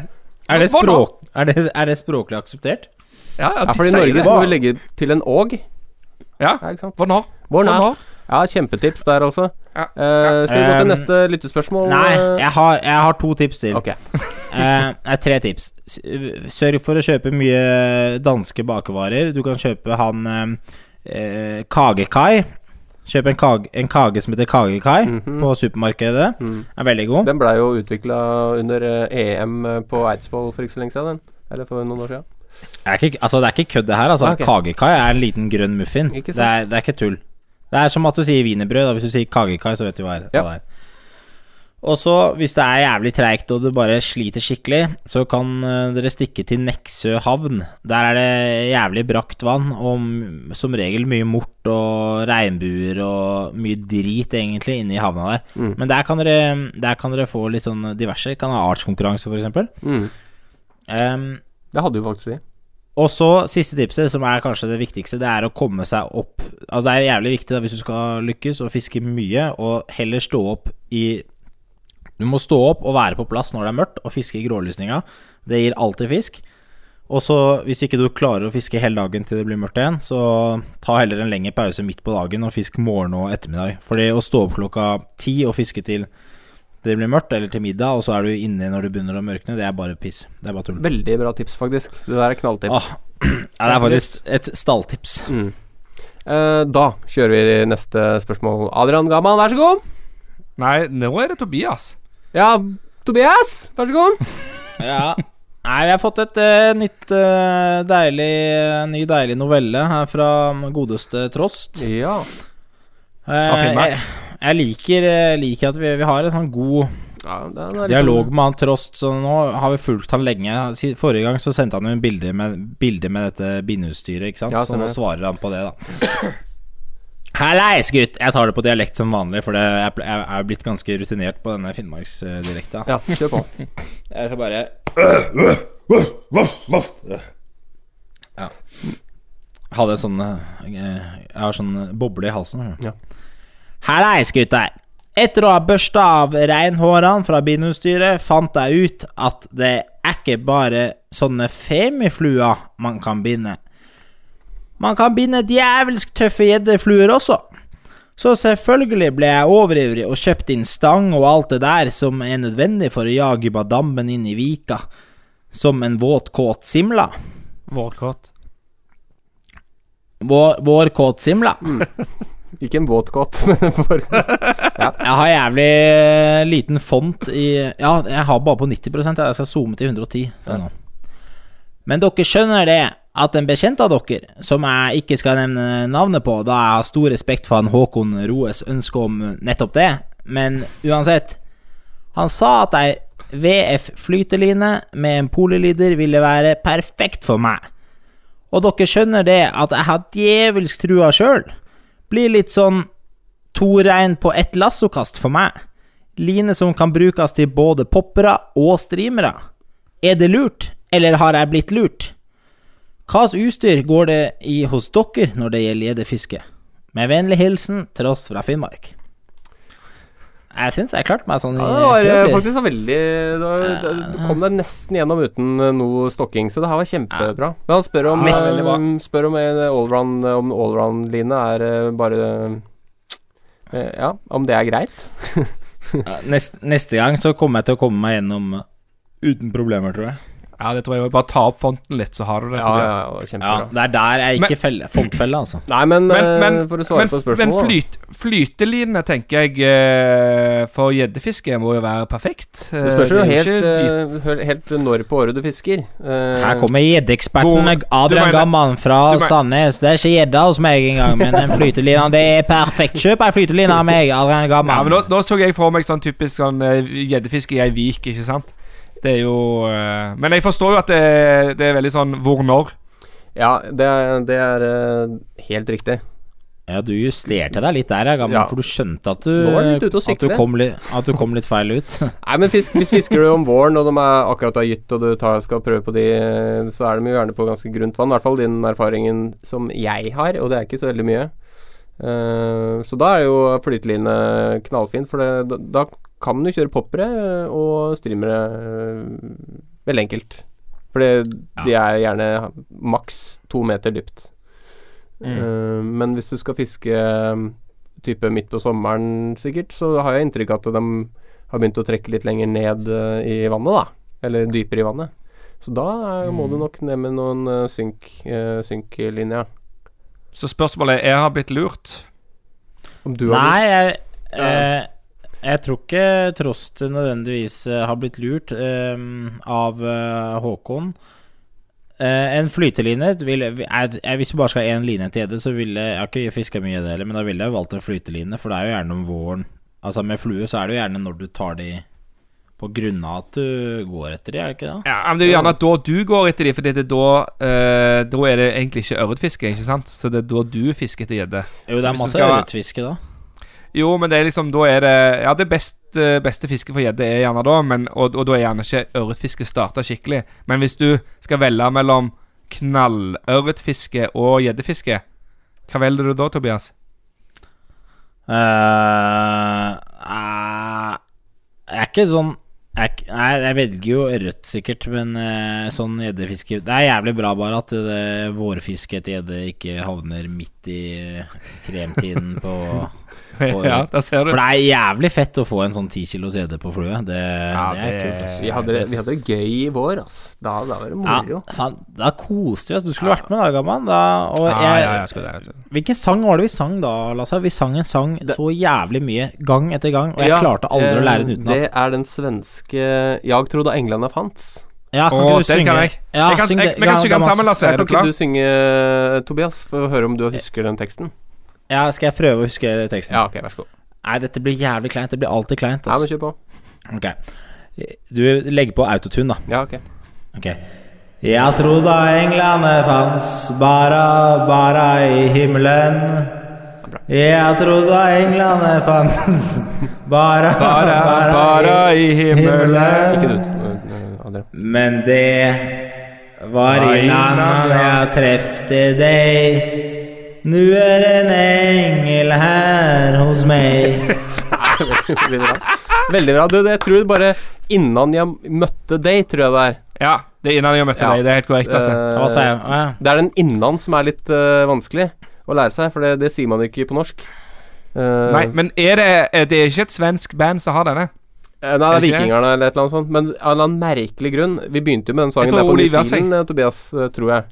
er det, språk, er det, er det språklig akseptert? Ja, ja, Ja, for i Norge skal må vi legge til en åg. Ja, Ja, ikke sant? hvor når? Hvor nå? når? Ja, kjempetips der altså. Ja. Uh, skal vi gå til Um, neste lyttespørsmål? Nei, eh? jeg har, jeg har to tips til. Okay. uh, tre tips. Sørg for å kjøpe mye danske bakevarer. Du kan kjøpe han eh, eh, Kagekai. Kjøp en, kage, en kage som heter Kagekai Mhm. på supermarkedet. Mm. Er veldig god. Den blei jo utvikla under eh, EM på Eidsvoll for ikke så lenge siden, den. Eller for noen år siden. Er ikke, altså, det er ikke kødd, det her. Altså. Okay. Kagekai er en liten grønn muffin. Det er, det er ikke tull. Det er som at du sier wienerbrød. Hvis du sier kagekai, så vet du hva, det er- Ja. Det. Og så, hvis det er jævlig treigt og du bare sliter skikkelig, så kan eh, dere stikke til Neksø havn. Der er det jævlig brakt vann, og som regel mye mort og regnbuer og mye drit, egentlig, inne i havna der. Mm. Men der kan, dere, der kan dere få litt sånn diverse. Kan ha artskonkurranse, eksempel. Mm. Um, Det hadde jo faktisk vi. og så siste tipset, som er kanskje det viktigste, det er å komme seg opp Altså Det er jævlig viktig da hvis du skal lykkes og fiske mye, og heller stå opp i Du må stå opp og være på plass når det er mørkt, og fiske i grålysninga. Det gir alltid fisk. Og så, hvis ikke du klarer å fiske hele dagen til det blir mørkt igjen, så ta heller en lengre pause midt på dagen og fisk morgen og ettermiddag. Fordi å stå opp klokka ti og fiske til det blir mørkt, eller til middag, og så er du inne når det begynner å mørkne, det er bare piss. Det er bare tull. Veldig bra tips, faktisk. Det der er knalltips. Ah, ja, det er faktisk et stalltips. Mm. Eh, da kjører vi neste spørsmål. Adrian Gaman, vær så god. Nei, nå er det Tobias. Ja, Tobias, vær så god. Ja. Nei, vi har fått et uh, nytt uh, deilig ny deilig novelle her fra godeste Trost. Ja. Jeg, jeg liker, liker at vi, vi har en sånn god ja liksom- dialog med han Trost, så nå har vi fulgt han lenge. Forrige gang så sendte han jo en bilde med, bilde med dette bindeutstyret, ikke sant? Ja, så nå svarer han på det, da. Hallais, gutt! Jeg tar det på dialekt som vanlig, for det, jeg, ple- jeg er blitt ganske rutinert på denne finnmarksdialekta. Ja, kjør på. Jeg skal bare Ja. Hadde en sånn eh, Jeg har sånn boble i halsen. Ja. Hallais, gutter. Etter å ha børsta av reinhårene fra bindestyret, fant jeg ut at det er ikke bare sånne femifluer man kan binde. Man kan binde djevelsk tøffe gjeddefluer også. Så selvfølgelig ble jeg overivrig og kjøpte inn stang og alt det der som er nødvendig for å jage madammen inn i vika, som en våt, kåt simla. Vårkåt. Vår, vårkåt simla. Ikke en våtkåt, men en vår... Jeg har jævlig eh, liten font i Ja, jeg har bare på 90 jeg. jeg skal zoome til 110. sånn Ja. Men dere skjønner det at en bekjent av dere, som jeg ikke skal nevne navnet på, da jeg har stor respekt for han Håkon Roes ønske om nettopp det, men uansett Han sa at ei VF flyteline med en polilider ville være perfekt for meg. Og dere skjønner det at jeg har djevelsk trua sjøl. Blir litt sånn to rein på ett lassokast for meg. Line som kan brukes til både poppere og streamere. Er det lurt, eller har jeg blitt lurt? Slags utstyr går det i hos dere når det gjelder gjeddefiske? Med vennlig hilsen Tross fra Finnmark. Jeg syns jeg klarte meg sånn Ja, det var eh, faktisk så veldig Du kom deg nesten gjennom uten eh, noe stokking, så det her var kjempebra. Men han spør om, Ja, eh, spør om en allround Om allround-line er bare Ja, om det er greit. Neste, neste gang så kommer jeg til å komme meg gjennom uten problemer, tror jeg. Ja, det tror jeg. Bare ta opp fonten litt, så har du det. Ja, ja, ja, Ja, kjempebra. Det er der jeg ikke Men- feller fontfelle, altså. Nei, men, Men, eh, men, for å svare men, på spørsmålet Men flyt, flytelinene tenker jeg eh, for gjeddefiske må jo være perfekt. Eh, Det spørs jo det helt, eh, helt når på året du fisker. Uh, Her kommer gjeddeeksperten Adrian Gamman fra Sandnes. Det er ikke gjedda hos meg engang, men en flyteline det er perfekt. Kjøp ei flyteline av meg, Adrian Ja, men nå, nå så jeg for meg sånn typisk sånn gjeddefiske i ei vik, ikke sant? Det er jo eh, Men jeg forstår jo at det, det er veldig sånn hvor når. Ja, det, er- det er eh, helt riktig. Ja, du justerte deg litt der, ja, Gamman, Ja. for du skjønte at du, litt at, du kom li, at du kom litt feil ut. Nei, men fisk, hvis fisker du om våren, og de er akkurat har gytt, og du tar, skal prøve på de, så er de jo gjerne på ganske grunt vann. I hvert fall din erfaringen som jeg har, og det er ikke så veldig mye. Uh, så da er jo flyteline knallfint, for det, da, da kan du kjøre poppere og streamere eh, veldig enkelt. For de er gjerne maks to meter dypt. Eh, men hvis du skal fiske eh, type midt på sommeren, sikkert, så har jeg inntrykk av at de har begynt å trekke litt lenger ned eh, i vannet, da. Eller dypere i vannet. Så da eh, må du nok ned med noen uh, synk, uh, synklinjer. Så spørsmålet er Jeg har blitt lurt. Om du har Nei, jeg, eh, jeg tror ikke Trost nødvendigvis eh, har blitt lurt um, av eh, Håkon. Uh, en flyteline vil, jeg, jeg, Hvis du bare skal ha én line til gjedde, så ville jeg har ikke fiska mye gjedde heller, men da ville jeg valgt en flyteline, for det er jo gjerne om våren. Altså Med flue så er det jo gjerne når du tar de på grunn av at du går etter de, er det ikke det? Ja, men Det er jo gjerne da du går etter de, for det er da uh, Da er det egentlig ikke ørretfiske, ikke sant? Så det er da du fisker etter gjedde. Jo, det er masse skal- ørretfiske da. Jo, men det er liksom Da er det Ja, det best, eh, beste fisket for gjedde er gjerne da, men, og, og da er gjerne ikke ørretfiske starta skikkelig. Men hvis du skal velge mellom knallørretfiske og gjeddefiske, hva velger du da, Tobias? Uh, uh, jeg er ikke sånn jeg, Nei, jeg velger jo ørret, sikkert, men uh, sånn gjeddefiske Det er jævlig bra bare at det vårfisket etter gjedde ikke havner midt i kremtiden på ja, der ser du. For det er jævlig fett å få en sånn ti kilos gjedde på flue. Det, Ja, det er det- kult. Altså. Vi hadde, det, vi hadde det gøy i vår, ass. Da, da var det moro. Ja, faen, da koste vi oss. Du skulle vært med da, gammal. Da, Ja, jeg, ja, jeg skal det. Hvilken sang var det vi sang da, Lasse? Vi sang en sang så jævlig mye, gang etter gang, og jeg Ja, klarte aldri å lære den eh, utenat. Det er den svenske 'Jag trodde England fanns'. Ja, kan Åh, ikke du synge? kan jeg. Ja, jeg kan, jeg, jeg, kan Ja, synge den sammen, Lasse. Ja, Er kan ikke du synge, Tobias, for å høre om du husker den teksten? Ja, skal jeg prøve å huske teksten? Ja, ok, vær så god. Nei, dette blir jævlig kleint. Det blir alltid kleint. Ja, men kjør på. Ok. Du legger på autotune, da. Ja, ok. Ok. Jeg trodde englene fanns bara, bara i himmelen. Jeg trodde englene fanns bara, Bara, bara, i himmelen. Men det var innan jeg trefte deg. dig Nu er en engel her hos meg. veldig bra. Veldig bra. Du, jeg tror bare innan jeg møtte deg, tror jeg det er. Ja, det er innan jeg møtte Ja. deg. Det er helt korrekt. Altså. Eh, Hva sier jeg? Ja. Det er den innan som er litt uh, vanskelig å lære seg, for det, det sier man jo ikke på norsk. Uh, Nei, men er det, er det er ikke et svensk band som har denne? eh, nei, det er vikingene? Vikingerne eller et eller annet sånt. Men av en eller annen merkelig grunn Vi begynte jo med den sangen der på New Zealand, Tobias, tror jeg.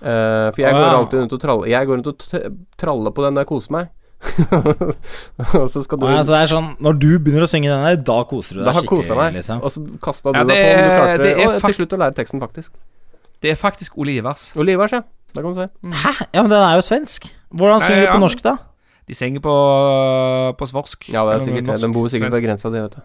Eh, for jeg går alltid rundt og traller Jeg går rundt og traller på den der 'Kose meg. og så skal du ja, så det er sånn Når du begynner å synge den der, da koser du deg skikkelig, meg. liksom. Og så kasta du Ja, deg på, men du klarte og, til slutt å lære teksten, faktisk. Det er faktisk Ole Ivars. Olivers, ja. Det kan du se. Hæ? Ja, men den er jo svensk. Hvordan synger ja, du på norsk, da? De synger på, på svorsk. Ja, det er sikkert norsk. Den bor sikkert ved grensa di, vet du.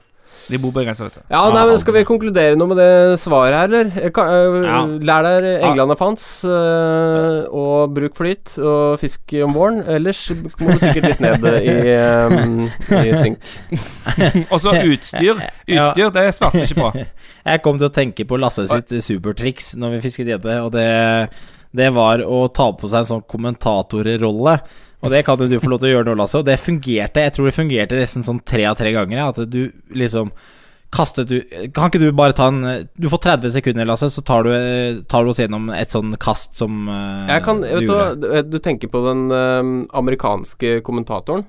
De bor begrensa, vet du. Ja, nei, men Skal vi konkludere noe med det svaret her, eller? Kan- Ja. Lær deg England fans, øh, og bruk flyt og fisk om våren. Ellers må du sikkert litt ned i, øh, i synk. Og så utstyr. Ja. Utstyr, det svarte vi ikke på. Jeg kom til å tenke på Lasse sitt supertriks når vi fisket gjedde, og det, det var å ta på seg en sånn kommentatorrolle. Og det kan jo du få lov til å gjøre nå, Lasse. Og det fungerte. Jeg tror det fungerte nesten sånn tre av tre ganger. At du liksom kastet du Kan ikke du bare ta en Du får 30 sekunder, Lasse, så tar du, tar du oss gjennom et sånn kast som uh, kan, vet du du, du tenker på den uh, amerikanske kommentatoren.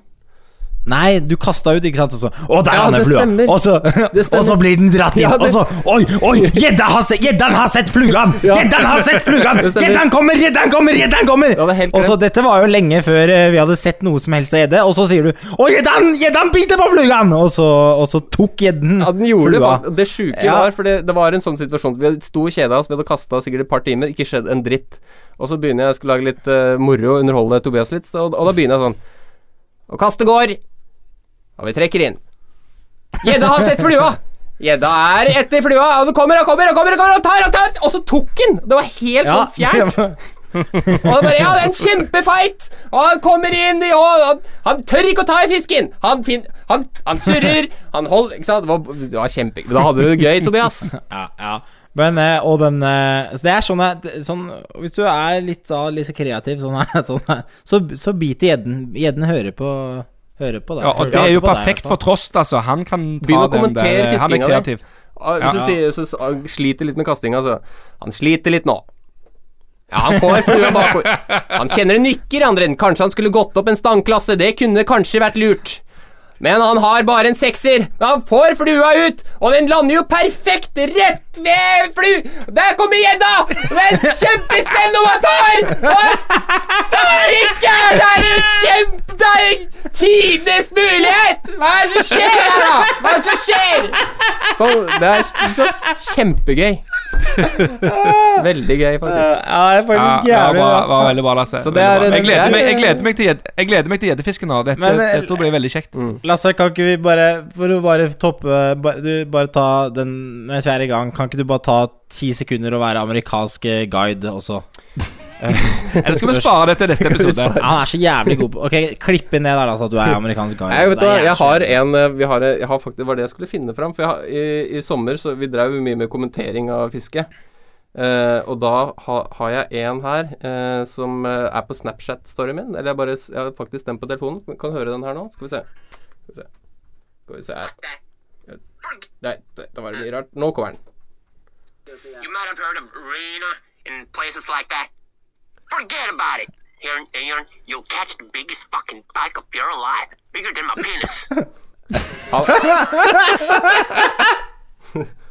Nei, du kasta ut, ikke sant? Og så Å, der Ja, er flua! Og så, og så blir den dratt inn. Ja, det- Og så Oi, oi! Gjeddan har, se, har sett flugan! Gjedden har sett flugan! Gjeddan kommer, gjeddan kommer, gjedden kommer! Ja, det og så Dette var jo lenge før eh, vi hadde sett noe som helst av gjedde, og så sier du Å, gjeddan! Gjeddan biter på flugan! Og så, og så tok gjedden Ja, den gjorde det flua. Det, Det sjuke Ja. var, for det, det var en sånn situasjon Vi sto og kjeda oss, vi hadde kasta sikkert et par timer, ikke skjedd en dritt. Og så begynner jeg, jeg skulle lage litt uh, moro, underholde Tobias litt, så, og da begynner jeg sånn Og kastet går. Og vi trekker inn. Gjedda har sett flua! Gjedda er etter flua, og det kommer og kommer og kommer, og kommer, og tar og tar Og så tok den! Det var helt sånn fjernt. Og han bare Ja, det er en kjempefight! Og han kommer inn i Og han, han tør ikke å ta i fisken! Han, fin, han, han surrer, han holder Ikke sant? Det var, det var kjempe... Da hadde du det gøy, Tobias. Ja, ja. Men, eh, og den eh, Så det er sånn, sånn Hvis du er litt, da, litt kreativ, sånn, sånn så, så biter gjedden. Gjedden hører på Hører på deg. Ja, og det er jo perfekt for Trost, altså. Han kan ta den der. Han er kreativ. Hvis Ja. du sier så, så, han sliter litt med kastinga, så Han sliter litt nå. Ja, han får flua bakover. Han kjenner det nykker i andre enden. Kanskje han skulle gått opp en stangklasse. Det kunne kanskje vært lurt. Men han har bare en sekser. Men han får flua ut, og den lander jo perfekt rett ved flu... Der kommer gjedda! Det er kjempespennende om han tar! Og han tar ikke! Det er jo kjempe... Det er tidenes mulighet! Hva er det som skjer her, da? Hva er det som skjer? Så det er så kjempegøy. Veldig gøy, faktisk. Ja, det er faktisk ja, var, jævlig bra, var veldig bra, Lasse. Så det er- jeg, gleder er- meg, jeg, gleder meg til jeg gleder meg til gjeddefisken nå. Dette, Men, eh, dette blir veldig kjekt. Lasse, kan ikke vi bare For å bare toppe Du, bare ta den mens vi er i gang, kan ikke du bare ta ti sekunder og være amerikansk eh, guide også? Eller skal vi spare det til neste episode? Han er så jævlig god på Ok, klipp inn det der, altså, at du er amerikansk guy. Jeg, vet Det er jeg har en eh, vi har, eh, jeg har faktisk, Det var det jeg skulle finne fram. For jeg har, i, i sommer så vi drev mye med kommentering av fiske. Eh, og da ha, har jeg en her eh, som eh, er på Snapchat-storyen min. Eller jeg bare jeg har faktisk den på telefonen. Vi Kan høre den her nå. Skal vi se. Skal vi se. Skal vi se her. Nei, det, det var mye rart. Nå kommer den. You might have heard of arena in places like that. Forget about it. Aaron, Aaron, you'll catch the biggest fucking bike of your life. Bigger than my penis.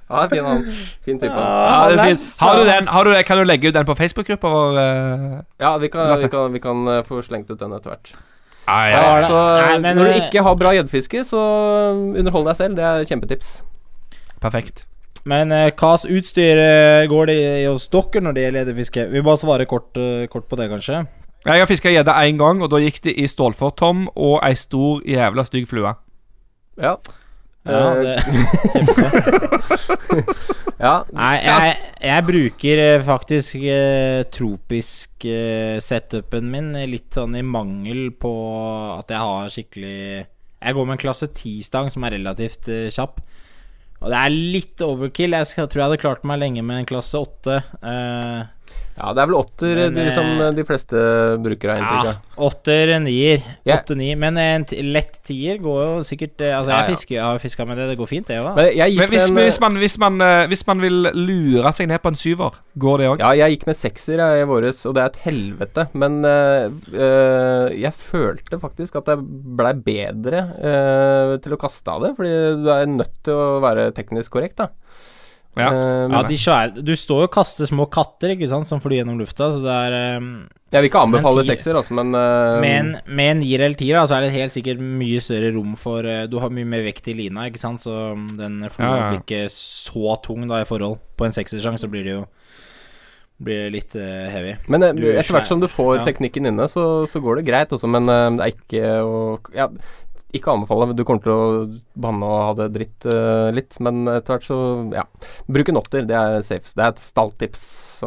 Ja, fin han. Fin type. Ja, det er fin. Har du den, har du det, kan du legge ut den på Facebook-gruppa vår? eh? Ja, vi kan, vi kan, vi kan eh, få slengt ut den etter hvert. Ja, Ja, ja. Så Nei, men, når du eh, ikke har bra gjeddefiske, så underhold deg selv. Det er et kjempetips. Perfekt. Men eh, hva slags utstyr eh, går det i hos dere når det gjelder gjeddefiske? Vi bare svarer kort, eh, kort på det, kanskje. Jeg har fiska gjedde én gang, og da gikk det i stålfortom og ei stor, jævla stygg flue. Ja. Ja, Eh, det, ja. nei, jeg, jeg bruker faktisk eh, tropisk eh, setupen min litt sånn i mangel på at jeg har skikkelig Jeg går med en klasse 10-stang som er relativt eh, kjapp. Og det er litt overkill. Jeg tror jeg hadde klart meg lenge med en klasse 8. Eh, Ja, det er vel åtter Men, de, som eh, de fleste bruker av inntrykk Ja, åtter, nier. Ja. Åtte, ni. Men en t lett tier går jo sikkert eh, Altså, jeg ja. fisker, jeg har fiska med det, det går fint, det òg. Men Men hvis, en, hvis, man, hvis, man, eh, hvis man vil lure seg ned på en syver, går det òg? Ja, jeg gikk med sekser jeg, i våres, og det er et helvete. Men eh, eh, jeg følte faktisk at jeg blei bedre øh, til å kaste av det, fordi du er nødt til å være teknisk korrekt, da. Ja. Uh, Ja, de svære Du står jo og kaster små katter, ikke sant, som flyr gjennom lufta, så det er um, jeg vil ikke anbefale sekser, altså, men uh, Med en, med en nier eller tier, så er det helt sikkert mye større rom for uh, Du har mye mer vekt i lina, ikke sant, så den flua Ja, ja. blir ikke så tung da i forhold. På en seksersjang så blir det jo Blir litt uh, heavy. Men etter hvert som du får ja. teknikken inne, så, så går det greit også, men uh, det er ikke å ja, ikke anbefale. Du kommer til å banne og ha det dritt uh, litt, men etter hvert så ja. Bruk en åtter, det er safe. Det er et stalltips.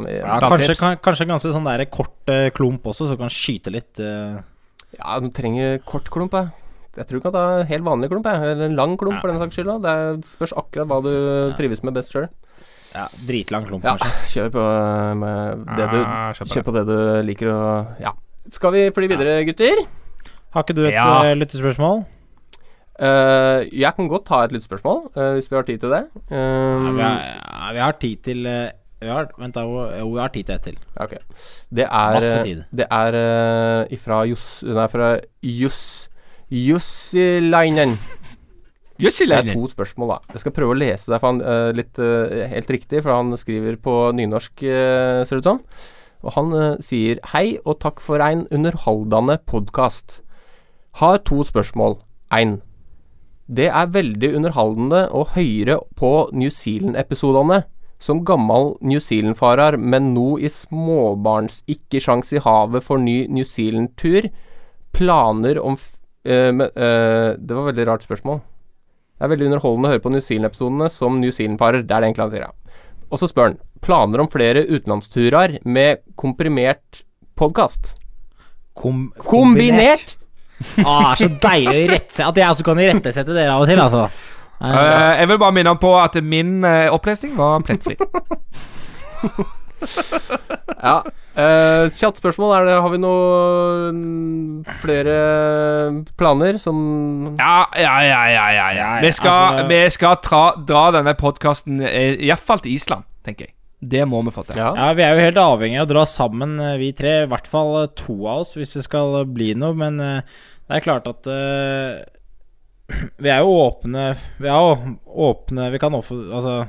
Ja, kanskje, kan, kanskje ganske sånn der kort uh, klump også, så du kan skyte litt. Uh. Ja, du trenger kort klump, jeg. Jeg tror du kan ta en helt vanlig klump, jeg. Eller en lang klump, Ja. for den saks skyld. da. Det spørs akkurat hva du trives med best sjøl. ja, dritlang klump, Ja, kanskje. kjør på med det du kjør på Kjør på det du liker å Ja. Skal vi fly videre, gutter? Har ikke du et Ja. eh, lyttespørsmål? Uh, jeg kan godt ta et lyttespørsmål, uh, hvis vi har tid til det. Ja, Um, vi, har, ja, vi har tid til vi har, Vent, da. Jo, vi har tid til ett til. Okay. Det er Masse tid. Det er uh, ifra Juss Nei, fra Juss Jussilainen. Det er to spørsmål, da. Jeg skal prøve å lese det for han litt helt riktig, for han skriver på nynorsk, ser det ut som. Og han sier Hei og takk for ein underholdende podkast. Har to spørsmål. Ein. Det er veldig underholdende å høre på New Zealand-episodene. Som gammel New Zealand-farer, men nå i småbarns ikke sjans i havet for ny New Zealand-tur. Planer om men, eh, Det var et veldig rart spørsmål. Det er veldig underholdende å høre på New Zealand-episodene som New Zealand-farer. Det er det egentlig han sier, ja. Og så spør han planer om flere utenlandsturer med komprimert podkast. Kom, Kombinert! Ah, så deilig å rette At jeg også kan irettesette dere av og til, altså. Eh, Eh, jeg vil bare minne om på at min uh, opplesning var plettfri. Ja. Uh, kjapt spørsmål. Er det, har vi noen flere planer som Ja, ja, ja, ja, ja, ja. Ja, Vi skal, altså- vi skal tra, dra denne podkasten iallfall til Island, tenker jeg. Det må vi få til. Ja. Ja, vi er jo helt avhengig av å dra sammen, eh, vi tre. I hvert fall eh, to av oss, hvis det skal bli noe. Men eh, det er klart at uh, Vi er jo åpne Vi er jo åpne Vi kan, offe, altså,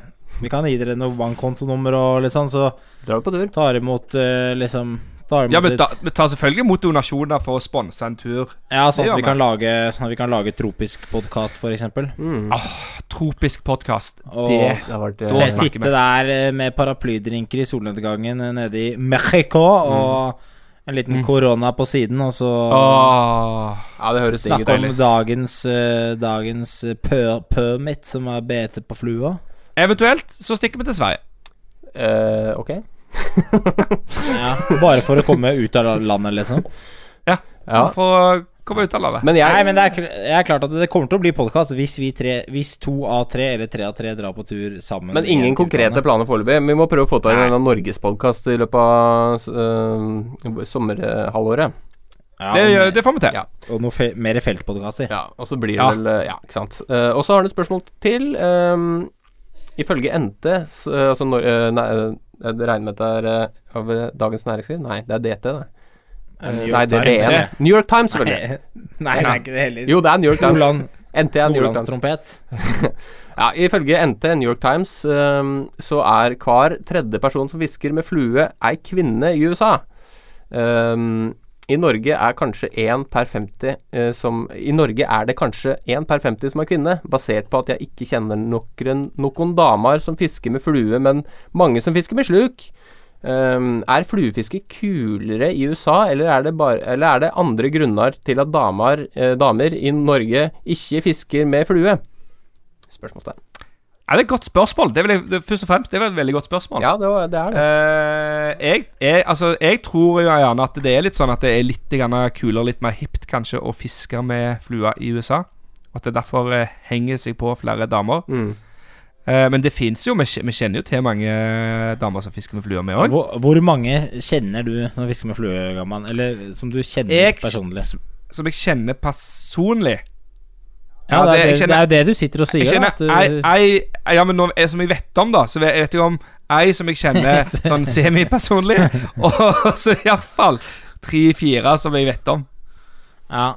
vi kan gi dere noe bankkontonummer og litt sånn, så Drar vi på tur? tar imot uh, liksom Ja, litt- tar, vi tar selvfølgelig imot donasjoner for å sponse en tur. ja, sånn at vi kan lage Sånn at vi kan lage tropisk podkast, f.eks. Mm. Tropisk podkast. Det Det Se, sitte der eh, med paraplydrinker i solnedgangen eh, nede i Mexico, og en liten korona på siden, og så Åh. Ja. Snakke om dagens, eh, dagens eh, permit, som er bete på flua. Eventuelt så stikker vi til Sverige. Uh, ok. Ja, bare for å komme ut av landet, liksom. Ja. For å komme ut av landet. Men jeg Nei, men det er, jeg er klart at det kommer til å bli podkast hvis vi tre Hvis to av tre eller tre av tre drar på tur sammen. Men ingen konkrete planer foreløpig. Vi må prøve å få til en norgespodkast i løpet av uh, sommerhalvåret. Ja, det, det får vi til. Ja. Og noe fe mer feltpodkaster. Ja, og så blir det Ja. vel eh, Ja, ikke sant. Uh, og så har han et spørsmål til. Um, ifølge NT, altså når, nei, eh, Jeg regner med at det er eh, av eh, Dagens Næringsliv? Nei, det er DT, det. Eh, nei, det er Times, DN. det. New York Times, selvfølgelig. Nei, nei, det er ikke det heller. Jo, det er New York Times. Nordland, NT er New York Times. Nordlandstrompet. Ja, ifølge NT, New York Times, um, så er hver tredje person som hvisker med flue, ei kvinne i USA. Ehm, I Norge er kanskje én per 50 eh, som I Norge er det kanskje én per 50 som er kvinne, basert på at jeg ikke kjenner noen, noen damer som fisker med flue, men mange som fisker med sluk. Um, er fluefiske kulere i USA, eller er det, bare, eller er det andre grunner til at damer, eh, damer i Norge ikke fisker med flue? Spørsmålstegn. Ja, det er et godt spørsmål. Det vil jeg, det, først og fremst, det var et veldig godt spørsmål. Ja, det, var, det er det. Uh, jeg, jeg, altså, jeg tror jo gjerne at det er litt sånn at det er litt kulere, litt mer hipt kanskje, å fiske med flua i USA. At det derfor uh, henger seg på flere damer. Mm. Uh, men det fins jo, vi vi kjenner jo til mange damer som fisker med flue vi òg. Hvor, hvor mange kjenner du som fisker med flue, Gamman? Eller som du kjenner Jeg- personlig? Som jeg kjenner personlig. Ja, det, det- er det, kjenner- det er jo det du sitter og sier. Jeg da, kjenner at du, ei, ei Ja, men nå, eh, som jeg vet om, da. Så vet, jeg vet jo om ei som jeg kjenner sånn semipersonlig, og så iallfall tre-fire som jeg vet om. ja.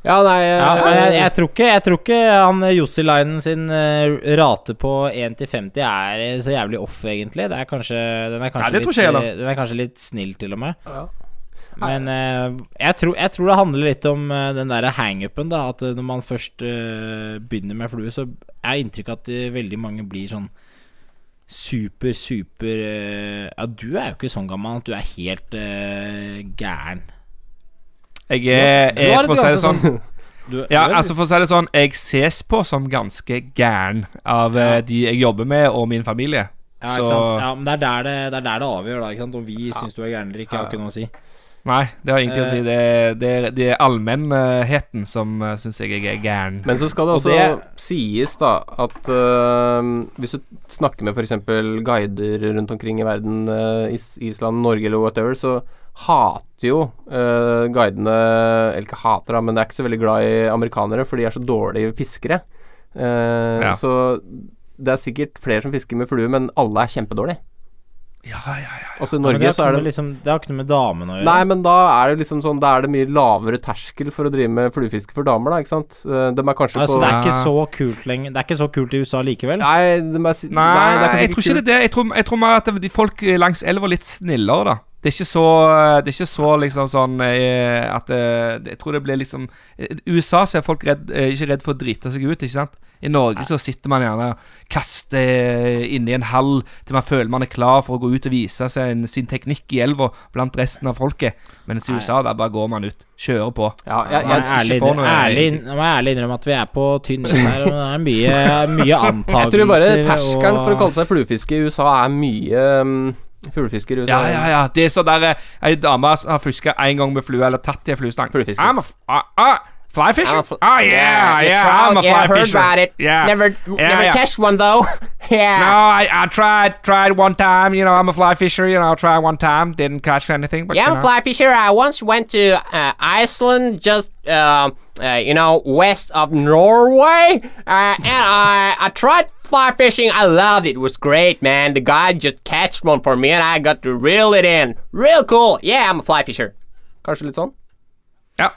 Ja, nei Ja, eh, men jeg, jeg, tror ikke, jeg tror ikke han Jossi-linen sin eh, rate på 1 til 50 er eh, så jævlig off, egentlig. Det er kanskje, den, er kanskje litt, jeg eh, den er kanskje litt snill, til og med. Ja. Men eh, jeg, tror, jeg tror det handler litt om eh, den derre hangupen, da. At eh, når man først begynner med flue, så er inntrykket at veldig mange blir sånn super, super Ja, du er jo ikke sånn gammel at du er helt uh, gæren. Jeg er, Du er har for å si det ganske sånn Du, Ja, er- altså For å si det sånn, jeg ses på som ganske gæren av ja. de jeg jobber med, og min familie. Ja, Så ikke sant? ja, men det er der det, det, er der det avgjør, da. Ikke sant? Om vi syns du er gæren eller ikke, har ikke noe å si. Nei, det har ingenting å Eh. si. Det, er- det, er- det er allmennheten som uh, syns jeg er gæren. Men så skal det Og også det- sies, da, at uh, hvis du snakker med f.eks. guider rundt omkring i verden, uh, Is Island, Norge eller whatever, så hater jo uh, guidene Eller ikke hater, da, men de er ikke så veldig glad i amerikanere, for de er så dårlige fiskere. Eh, Ja. Så det er sikkert flere som fisker med flue, men alle er kjempedårlige. Ja, ja, ja. Altså i Ja, Norge det, så er det liksom, det har ikke noe med damene å gjøre. Nei, men da er det liksom sånn Da er det mye lavere terskel for å drive med fluefiske for damer, da, ikke sant? Eh, De er kanskje altså, på det er ikke så kult lenger. Det er ikke så kult i USA likevel. Nei, er, nei, Nei, det er jeg tror ikke det er det. Jeg tror, jeg tror at de folk langs elva er litt snillere, da. Det er ikke så Det er ikke så liksom sånn eh, at eh, Jeg tror det blir liksom I USA så er folk redd, eh, ikke redd for å drite seg ut, ikke sant? I Norge så sitter man gjerne og kaster inni en hall til man føler man er klar for å gå ut og vise seg en, sin teknikk i elva blant resten av folket. Mens i USA, der bare går man ut. Kjører på. Ja, jeg, Jeg ærlig, ikke noe- ærlig, jeg må ærlig innrømme at vi er på tynn is her. Og det er mye, mye antakelser. jeg tror bare terskelen for å kalle seg fluefiske i USA er mye um, Fuglefisker i USA. Ja, ja, ja. Det er så der eh, ei dame som har fiska én gang med flue, eller tatt i en fluestang. Fluefisker. I'm a f uh, uh, fly fisher? I'm a fl- oh, yeah, you yeah, tried- I'm a yeah, fly heard fisher. about it. Yeah. Never, Yeah, never yeah. catch one though. yeah. No, I, I tried, tried one time. You know, I'm a fly fisher. You know, I tried one time, didn't catch anything. But Yeah, you I'm a know. fly fisher. I once went to uh, Iceland, just uh, uh, you know, west of Norway, uh, and I I tried fly fishing. I loved it. It was great, man. The guy just catched one for me, and I got to reel it in. Real cool. Yeah, I'm a fly fisher. Kanskje litt sånn? Ja.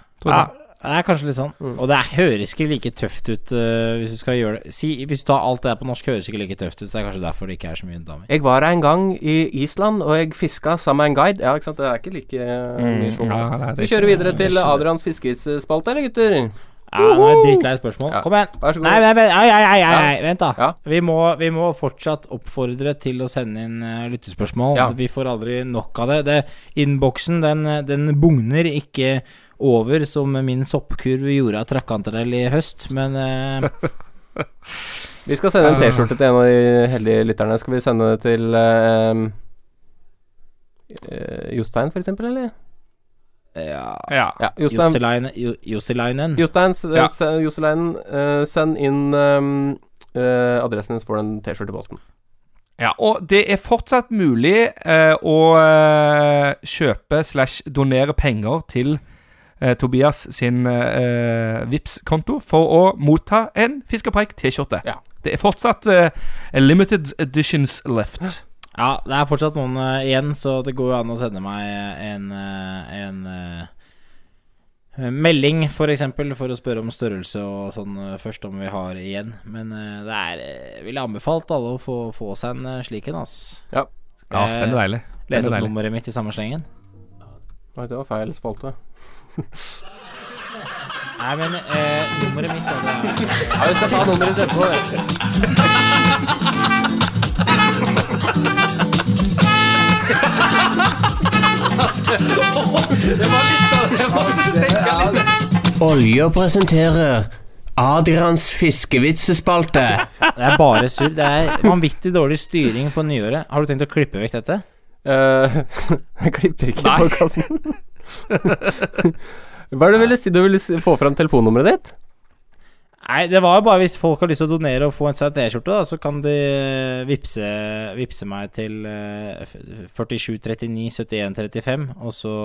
Ja, det er kanskje litt sånn. Mm. Og det er, høres ikke like tøft ut uh, hvis du skal gjøre det si, Hvis du tar alt det der på norsk, høres ikke like tøft ut. Så det er kanskje derfor det ikke er så mye damer. Jeg var en gang i Island, og jeg fiska sammen med en guide. Ja, ikke sant, det er ikke like mm. mye sjokk. ja, Vi kjører videre til Adrians fiskespalte, eller gutter? Ja, nå er det drittlei spørsmål. Ja. Kom igjen. Vær så god. Nei, nei, nei, nei, nei, nei, nei. vent, da. Ja. Vi, må, vi må fortsatt oppfordre til å sende inn uh, lyttespørsmål. Ja. Vi får aldri nok av det. det Innboksen, den, den bugner ikke over som min soppkurv gjorde av trakkantarell i høst, men eh, Vi skal sende en T-skjorte til en av de heldige lytterne. Skal vi sende det til uh, Jostein, for eksempel, eller? ja ja. Ja, Jostein. Josselainen Jostein, Ja. s- Joseleinen, eh, send inn um, eh, adressen din, så får du en T-skjorte i posten. Ja, og det er fortsatt mulig eh, å eh, kjøpe slash donere penger til eh, Tobias sin eh, Vipps-konto for å motta en Fiskerpreik T-skjorte. Ja. Det er fortsatt eh, limited editions left. Ja, det er fortsatt noen uh, igjen, så det går jo an å sende meg en, eh, en uh, melding, for eksempel, for å spørre om størrelse og sånn uh, først, om vi har igjen. Men eh, det er uh, ville anbefalt alle å få, få seg en eh, slik en, ass. Ja. Ja, den er deilig. Lese opp nummeret mitt i samme slengen. Nei, det var feil spalte. Nei, men eh, nummeret mitt da, det er Ja, vi skal ta nummeret ditt etterpå. det. Olja presenterer Adrians fiskevitsespalte. Det er bare surr. Det er vanvittig dårlig styring på nyåret. Har du tenkt å klippe vekk dette? Uh, jeg klipper ikke podkasten. Hva er det du ville si? Du ville si- få fram telefonnummeret ditt? Nei, det var jo bare hvis folk har lyst til å donere og få en seg T-skjorte, da, så kan de vippse, vippse meg til eh, f- 47 39 71 35, og så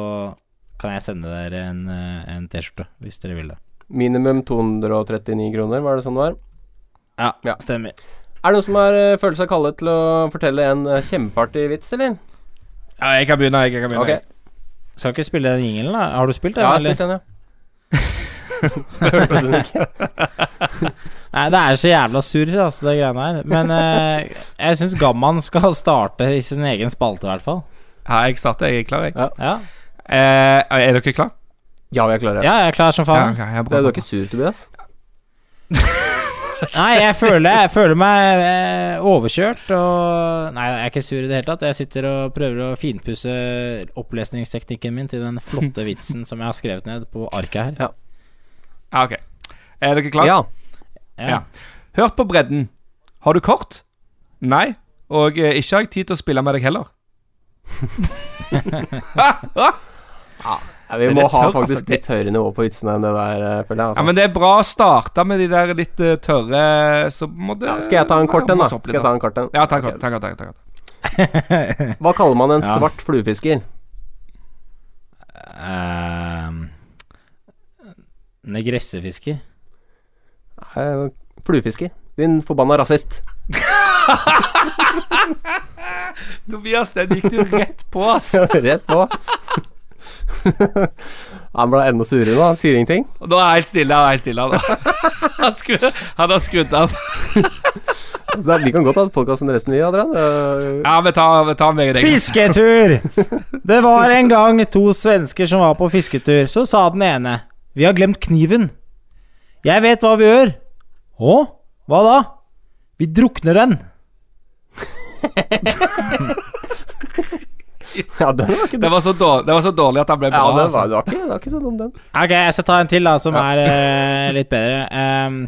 kan jeg sende dere en, eh, en T-skjorte, hvis dere vil det. Minimum 239 kroner, var det sånn det var? Ja, Ja. stemmer. Er det noen som har, eh, føler seg kallet til å fortelle en eh, kjempeartig vits, eller? Ja, jeg kan begynne. Jeg kan begynne. Ok. Skal ikke spille den jingelen, da? Har du spilt den, Ja, jeg har eller? spilt den, ja. Hørte du den ikke? Nei, det er så jævla surr, altså, det greiene her. Men eh, jeg syns Gamman skal starte i sin egen spalte, i hvert fall. Ja, jeg starter. Jeg er klar, jeg. Ja, Eh, er dere klar? Ja, vi er klare. ja jeg er klar som Ja, faen. Ja, okay, er Det er du er ikke sur, Tobias? Nei, jeg føler, jeg føler meg eh, overkjørt og Nei, jeg er ikke sur i det hele tatt. Jeg sitter og prøver å finpusse opplesningsteknikken min til den flotte vitsen som jeg har skrevet ned på arket her. Ja, ok. Er dere klare? Ja. Ja. Hørt på bredden. Har du kort? Nei. Og eh, ikke har jeg tid til å spille med deg heller. ja. Vi Men må det ha tør, faktisk altså, det- litt høyere nivå på vitsene enn det der, eh, føler jeg. Ja, Altså. men det er bra å starte med de der litt uh, tørre Så må det Ja, skal jeg ta en kort en, da? Skal jeg ta en kort en? Ja, ta en kort. En ta. Hva kaller man en Ja. svart fluefisker? Uh, Negressefisker. Uh, Fluefisker. Din forbanna rasist. Tobias, den gikk du rett på, ass. Rett på. Han ble enda surere nå. Han sier ingenting. Nå er helt stille. Han er helt stille han. Han, skru, han har skrudd av. Så vi kan godt ha podkasten resten, vi, Adrian. Ja, vi tar, vi tar med deg. Fisketur! Det var en gang to svensker som var på fisketur. Så sa den ene Vi har glemt kniven. Jeg vet hva vi gjør. Å? Hva da? Vi drukner den. Ja, den var ikke Det var så dårlig, det var så dårlig at han ble bra. Ja, den altså. var, det, var ikke, det var ikke så dum, den. Ok, jeg skal ta en til da som er uh, litt bedre. Um,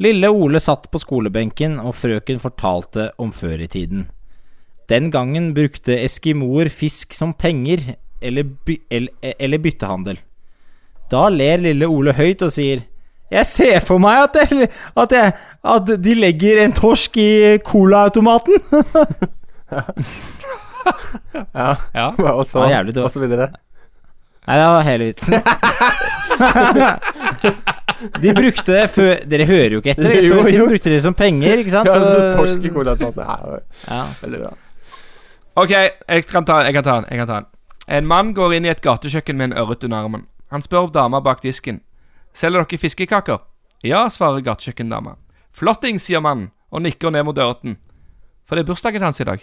lille Ole satt på skolebenken, og frøken fortalte om før i tiden. Den gangen brukte eskimoer fisk som penger eller, by eller, eller byttehandel. Da ler lille Ole høyt og sier Jeg ser for meg at, jeg, at, jeg, at de legger en torsk i colaautomaten. Ja. Ja. Og så, Ja, jævlig og så videre. Nei, det var hele vitsen. de brukte det før Dere hører jo ikke etter. Jo, jo. De brukte det som penger, ikke sant? Ja, så torsk i colaautomaten. Ja, Ja. veldig bra. Ok, jeg kan ta jeg kan ta den. Jeg kan ta den. En mann går inn i et gatekjøkken med en ørret under armen. Han spør dama bak disken. Selger dere fiskekaker? Ja, svarer gatekjøkkendama. Flotting, sier mannen og nikker ned mot ørreten. For det er bursdagen hans i dag.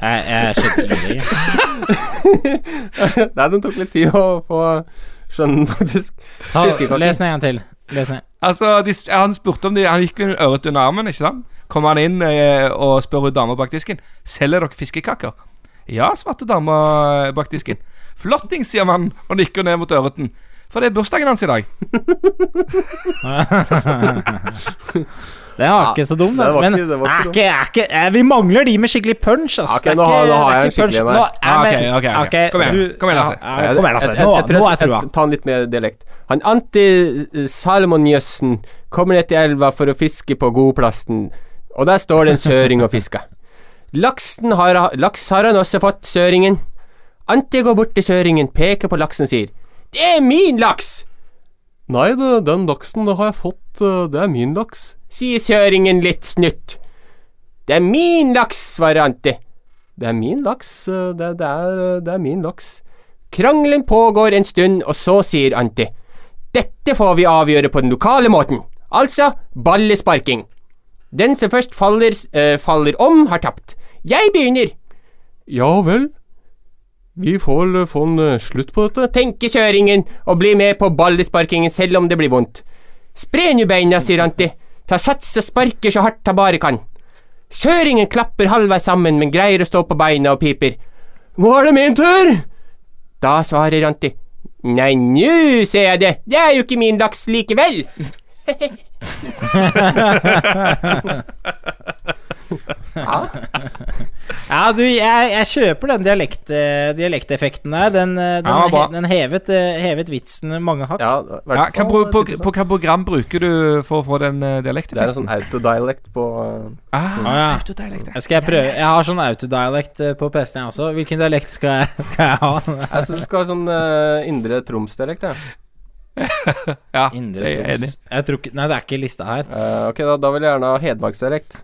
Jeg, jeg skjønte det ikke. Nei, den tok litt tid å få skjønne, faktisk. Ta, les den en gang til. Les ned. Altså, de, Han spurte om de Han gikk med øret under armen, ikke sant? Kommer han inn eh, og spør ut dama bak disken. Selger dere fiskekaker? Ja, svarte dama eh, bak disken. Flotting, sier mannen og nikker ned mot ørreten. For det er bursdagen hans i dag. Den var Ja, ikke så dum, den. Men ikke- er ikke ikke, er ikke, er, vi mangler de med skikkelig punch, ass. Ja, ok, Det er nå har- nå har jeg en skikkelig en her. ja, Ah, men- ok, ok, ok. ok, Kom igjen, kom igjen, Lasse. Ja, ja, kom igjen, Lasse. Jeg- Nå, jeg- jeg tror nå jeg er trua. Ta den litt mer dialekt. Han Anti Salmonjøssen kommer ned til elva for å fiske på godplassen, og der står det en søring og fisker. Laksen har, laks har han også fått, søringen. Anti går bort til søringen, peker på laksen og sier Det er min laks! Nei, det, den laksen det har jeg fått, eh, det er min laks, sier søringen litt snutt. Det er min laks, svarer Anti. Det er min laks, eh, det, det, er, det er min laks. Krangelen pågår en stund, og så sier Anti Dette får vi avgjøre på den lokale måten, altså ballesparking. Den som først faller, øh, faller om, har tapt. Jeg begynner. Ja vel. Vi får vel få en eh, slutt på dette, Tenke kjøringen og bli med på ballesparkingen selv om det blir vondt. Spre nu beina, sier Anti. Ta sats og sparker så hardt han bare kan. Kjøringen klapper halvveis sammen, men greier å stå på beina og piper. Nå er det min tur! Da svarer Anti. Nei, nu ser jeg det, det er jo ikke min laks likevel. Ja, du, jeg, jeg kjøper den dialekt, eh, dialekteffekten der. Den, eh, den, Ja, he, den hevet, eh, hevet vitsen mange hakk. Ja, hvert Ja, hva, på, på, på hva program bruker du for å få den dialekteffekten? Det er en sånn autodialekt på uh, ah, mm. ja. autodialekt. Jeg Skal jeg prøve? Jeg har sånn autodialekt på PC-en jeg også. Hvilken dialekt skal jeg, skal jeg ha? Jeg syns du skal ha sånn uh, indre Troms-dialekt, jeg. Ja, Indre er enig. Troms. Jeg tror ikke Nei, det er ikke lista her. Uh, ok, da, da vil jeg gjerne ha hedmarksdialekt.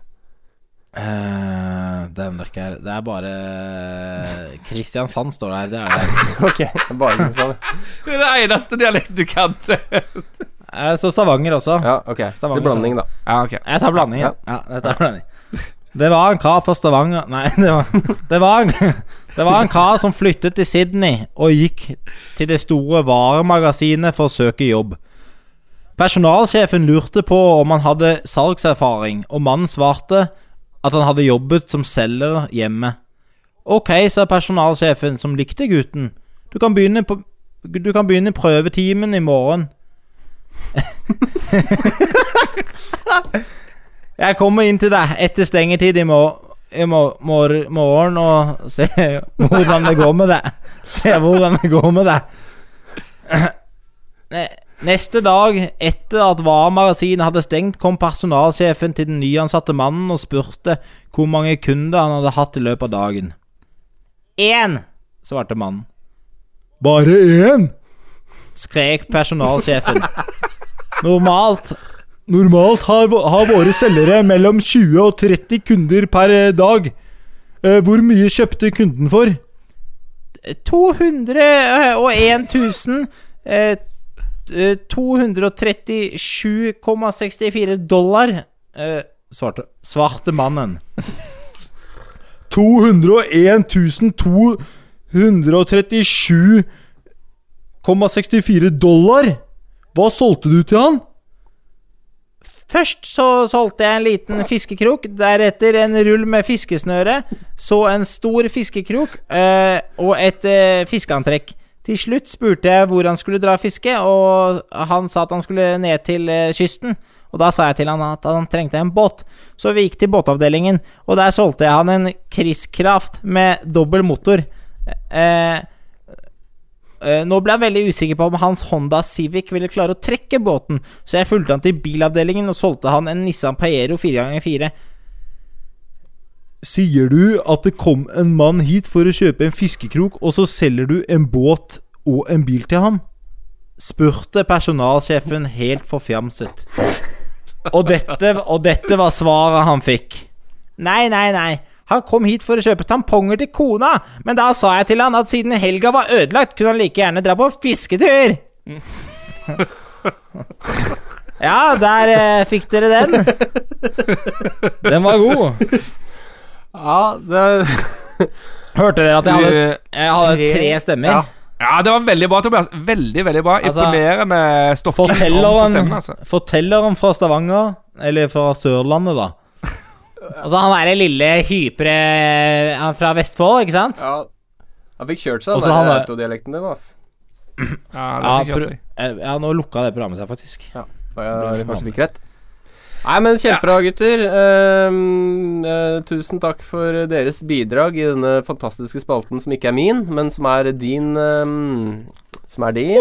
Uh, det er. Det er bare Kristiansand står det her. Det er det. ok, bare Kristiansand. Det er det eneste dialekten du kan. Eh, Så Stavanger også. Ja, ok. Stavanger, Til blanding, da. Ja, ok. Jeg tar blanding, ja. Ja. dette er blanding. Det var en kar fra Stavanger Nei, det var, det var, en, det var en kar som flyttet til Sydney og gikk til det store varemagasinet for å søke jobb. Personalsjefen lurte på om han hadde salgserfaring, og mannen svarte at han hadde jobbet som selger hjemme. Ok, sa personalsjefen, som likte gutten. Du kan begynne på Du kan begynne prøvetimen i morgen. Jeg kommer inn til deg etter stengetid i, mor i mor mor morgen og ser hvordan det går med deg. Ser hvordan det går med deg. Ne- Neste dag, etter at varemagasinet hadde stengt, kom personalsjefen til den nyansatte mannen og spurte hvor mange kunder han hadde hatt i løpet av dagen. Én, svarte mannen. Bare én? skrek personalsjefen. Normalt Normalt har, har våre selgere mellom 20 og 30 kunder per eh, dag. Eh, hvor mye kjøpte kunden for? 201 000 eh, eh, 237,64 dollar, eh, svarte, svarte mannen. 201 237,64 dollar? Hva solgte du til han? Først så solgte jeg en liten fiskekrok, deretter en rull med fiskesnøre, så en stor fiskekrok eh, og et eh, fiskeantrekk. Til slutt spurte jeg hvor han skulle dra fiske, og han sa at han skulle ned til eh, kysten. Og da sa jeg til han at han trengte en båt, så vi gikk til båtavdelingen, og der solgte jeg han en Chris-Kraft med dobbel motor. Eh, Eh, Nå ble jeg veldig usikker på om hans Honda Civic ville klare å trekke båten, så jeg fulgte han til bilavdelingen og solgte han en Nissan Pajero 4x4. Sier du at det kom en mann hit for å kjøpe en fiskekrok, og så selger du en båt og en bil til ham? spurte personalsjefen helt forfjamset. Og dette, og dette var svaret han fikk. Nei, nei, nei. Han kom hit for å kjøpe tamponger til kona, men da sa jeg til han at siden helga var ødelagt, kunne han like gjerne dra på fisketur. Ja, der eh, fikk dere den. Den var god. Ja, det Hørte dere at jeg hadde, jeg hadde tre stemmer? Ja. ja, det var veldig bra, Tobias. Veldig, veldig bra. Altså, Imponerende stoffing. om Fortelleren, stemmen, altså. fortelleren fra Stavanger, eller fra Sørlandet, da. Altså, han er den lille hypre Han fra Vestfold, ikke sant? ja. Han fikk kjørt seg, Også den autodialekten din, ass. Ja, det Ja, eh, ja, nå lukka det programmet seg, faktisk. Ja, Var jeg kanskje like rett. Nei, men kjempebra, gutter. Um, uh, tusen takk for deres bidrag i denne fantastiske spalten som ikke er min, men som er din Um, Som er din.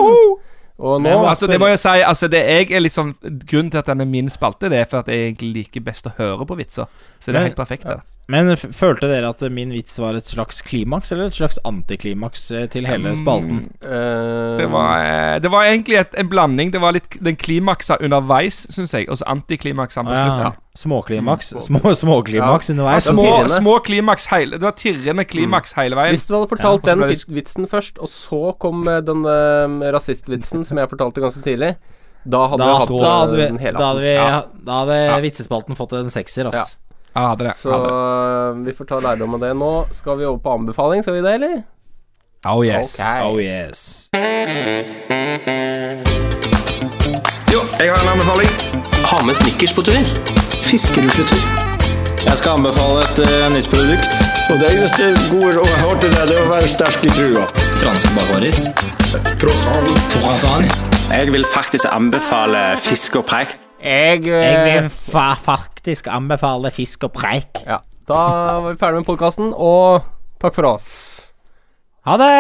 Og nå Men Altså, det må jeg si, altså, det jeg er liksom Grunnen til at den er min spalte, det er for at jeg egentlig liker best å høre på vitser. Så det er helt perfekt. det Men f følte dere at min vits var et slags klimaks, eller et slags antiklimaks eh, til hele spalten? eh, Det var, eh, det var egentlig et, en blanding. Det var litt den klimaksa underveis, syns jeg, og så antiklimaksa på Ja, slutten. Småklimaks. Små, småklimaks Ja. Ja, små, små klimaks heil, Det var tirrende klimaks hele veien. Hvis du hadde fortalt Ja, den vitsen først, og så kom den uh, rasistvitsen som jeg fortalte ganske tidlig, da hadde Da, vi hatt da hadde vi, den hele da hadde, vi, Ja. da hadde Ja. vitsespalten fått en sekser, ass. Ja, hadde det. Så hadde det. eh, vi får ta lærdom av det. Nå skal vi over på anbefaling, skal vi det, eller? Oh yes. Okay. Oh yes. Jo, jeg har en anbefaling. Ha med Snickers på tur. Fiskerusletur. Jeg skal anbefale et uh, nytt produkt. Og det eneste gode jeg har der, det er å være sterk i trua. Franske bakvarer. Croissant. Croissant. Jeg vil faktisk anbefale Fisk og Prekt. Jeg, Jeg eh, vil fa faktisk anbefale fisk og preik. Ja. Da var vi ferdig med podkasten, og takk for oss. Ha det!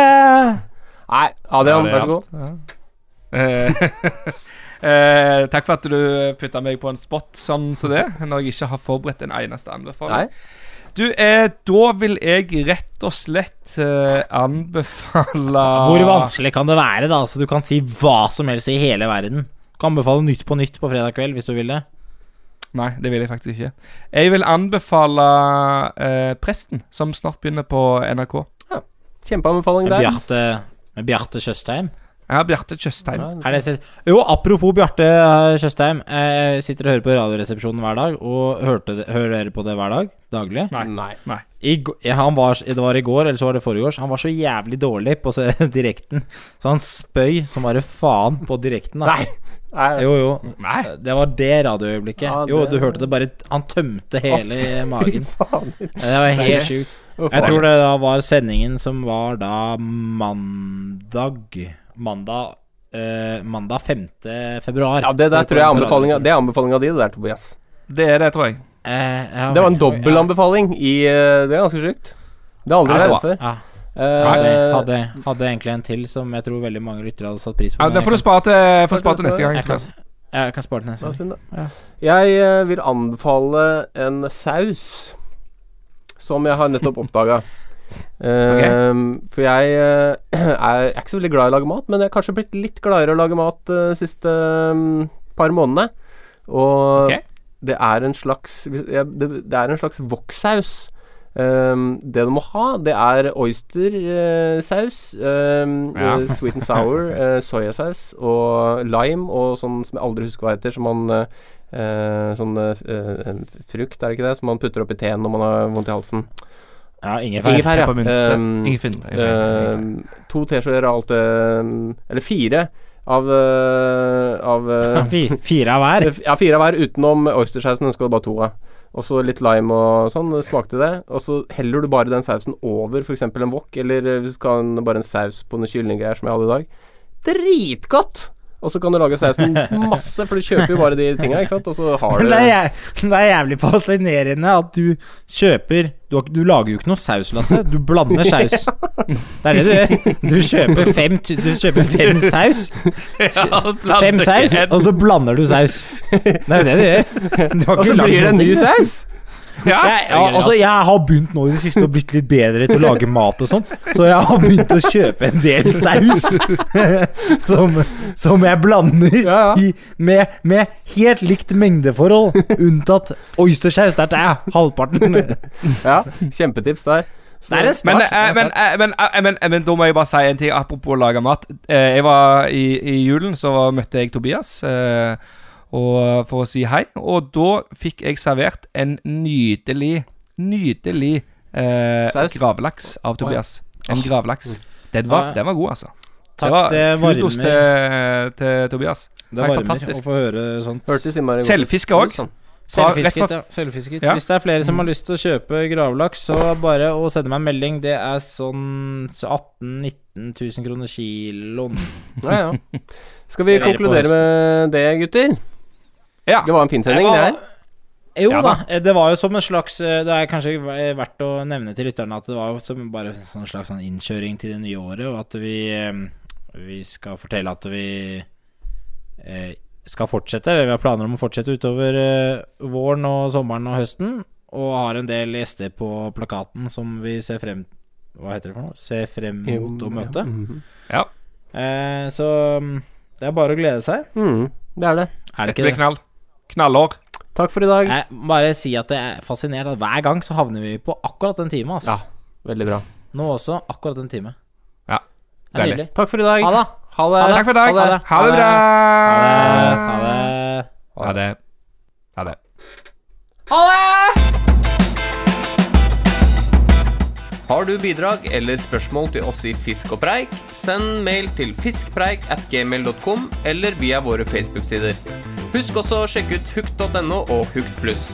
Nei, Adrian, Ja, vær så er god. Eh, eh, takk for at du putta meg på en spot sånn som det, når jeg ikke har forberedt en eneste anbefaling. Nei. Du, eh, da vil jeg rett og slett eh, anbefale Hvor vanskelig kan det være, da? Så du kan si hva som helst i hele verden. Kan anbefale Nytt på Nytt på fredag kveld, hvis du vil det. Nei, det vil jeg faktisk ikke. Jeg vil anbefale eh, Presten, som snart begynner på NRK. Ja, Kjempeanbefaling der. Med Bjarte Tjøstheim. Ja, Bjarte Tjøstheim. Det jo, apropos Bjarte eh, Tjøstheim. Jeg sitter og hører på Radioresepsjonen hver dag, og hørte det, hører dere på det hver dag? Daglig? Nei. Nei. I, han var, det var i går, eller så var det forrige års. Han var så jævlig dårlig på se, direkten, så han spøy som bare faen på direkten. Da. Nei. Nei. Jo, jo. Nei. Det var det radioøyeblikket. Ja, Jo, du hørte det bare Han tømte hele magen. Faen. Det var helt sjukt. Jeg tror det da var sendingen som var da mandag Mandag eh, Mandag 5. februar. Ja, det der tror jeg er anbefalinga. Det er anbefalinga di, det der, Tobias. Det er det, tror jeg. Eh, ja, Det var en vel, dobbel ja. anbefaling i eh, Det er ganske sjukt. Det har aldri Ja, det skjedd før. Ja. Eh, Hadde, hadde, hadde egentlig en til som jeg tror veldig mange lyttere hadde satt pris på. Ja, men Den får du jeg spare til, får spare til neste gang. jeg, kan, jeg kan spare den neste var gang. synd, da. Jeg eh, vil anbefale en saus som jeg har nettopp oppdaga. For jeg eh, er, er ikke så veldig glad i å lage mat, men jeg har kanskje blitt litt gladere å lage mat de siste mm, par månedene. Og okay. det er en slags Det, er en slags woksaus. Um, det du må ha, det er oystersaus, um, Ja. eh, sweet and sour, eh, soyasaus og lime og sånn som jeg aldri husker hva heter, som man eh, eh, Sånn eh, eh, frukt, er det ikke det, som man putter oppi teen når man har vondt i halsen. Ja, ingefær. Ingefær, ja. Peppermynte. Um, Ingefær. Ingefær. um, to teskjeer av alt det um, Eller fire av, eh, av eh, Fire av hver. ja, fire av hver utenom oystersausen. Den skal du bare to av. Og så litt lime og sånn. Smakte det. Og så heller du bare den sausen over f.eks. en wok, eller eh, hvis du skal bare en saus på noen kyllinggreier som jeg hadde i dag. Dritgodt! Og så kan du lage sausen masse, for du kjøper jo bare de tinga, ikke sant. Og så har du det er, det er jævlig fascinerende at du kjøper du, har, du lager jo ikke noe saus, Lasse. Du blander saus. Det er det du gjør. Du kjøper fem, du kjøper fem saus. Fem saus, og så blander du saus. Det er jo det du gjør. Du har Og så blir det en ny saus! Ja. Jeg, ja, altså, jeg har begynt nå i det siste å blitt litt bedre til å lage mat og sånn, så jeg har begynt å kjøpe en del saus som, som jeg blander Ja, ja. i, med, med helt likt mengdeforhold, unntatt oystersaus. Der tar jeg halvparten. Ja, kjempetips der. Er start. Men, det en men, men, men, da må jeg bare si en ting apropos å lage mat. Eh, Jeg var i, I julen så møtte jeg Tobias eh, og, for å si hei, og da fikk jeg servert en nydelig, nydelig eh, gravlaks av Tobias. En gravlaks. Den var, den var god, altså. Takk, var det kudos til, til Tobias. Det var varmer fantastisk. å få høre sånt. Selvfiske òg. Sånn. Selvfisket, ja. Selvfisket. Ja. Hvis det er flere som har lyst til å kjøpe gravlaks, så bare å sende meg en melding. Det er sånn 18 000-19 000 kroner kiloen. Ja, ja. Skal vi konkludere med det, gutter? Ja. Det var en fin sending, det her. Jo Ja da. da. eh, Det var jo som en slags eh, Det er kanskje verdt å nevne til lytterne at det var jo som bare en sånn slags sånn innkjøring til det nye året, og at vi eh, Vi skal fortelle at vi eh, skal fortsette, eller vi har planer om å fortsette utover våren og sommeren og høsten, og har en del gjester på plakaten som vi ser frem Hva heter det for noe? Ser frem mot å møte. Mhm. Ja. Eh, så mm, det er bare å glede seg. Mm, det er det. Er det ikke det? knall. Knallår. Takk for i dag. Jeg må bare si at jeg er fascinert at hver gang så havner vi på akkurat en time. ass. Ja. Veldig bra. Nå også akkurat en time. Ja. Det er nydelig. Takk for i dag. Ha det. Ha det. Ha det. Takk for i dag. Ha det. Ha det bra. Ha det. Ha det. Ha det. Har du bidrag eller spørsmål til oss i Fisk og preik, send mail til fiskpreik at gmail.com eller via våre Facebook-sider. Husk også å sjekke ut hukt.no og Hukt pluss.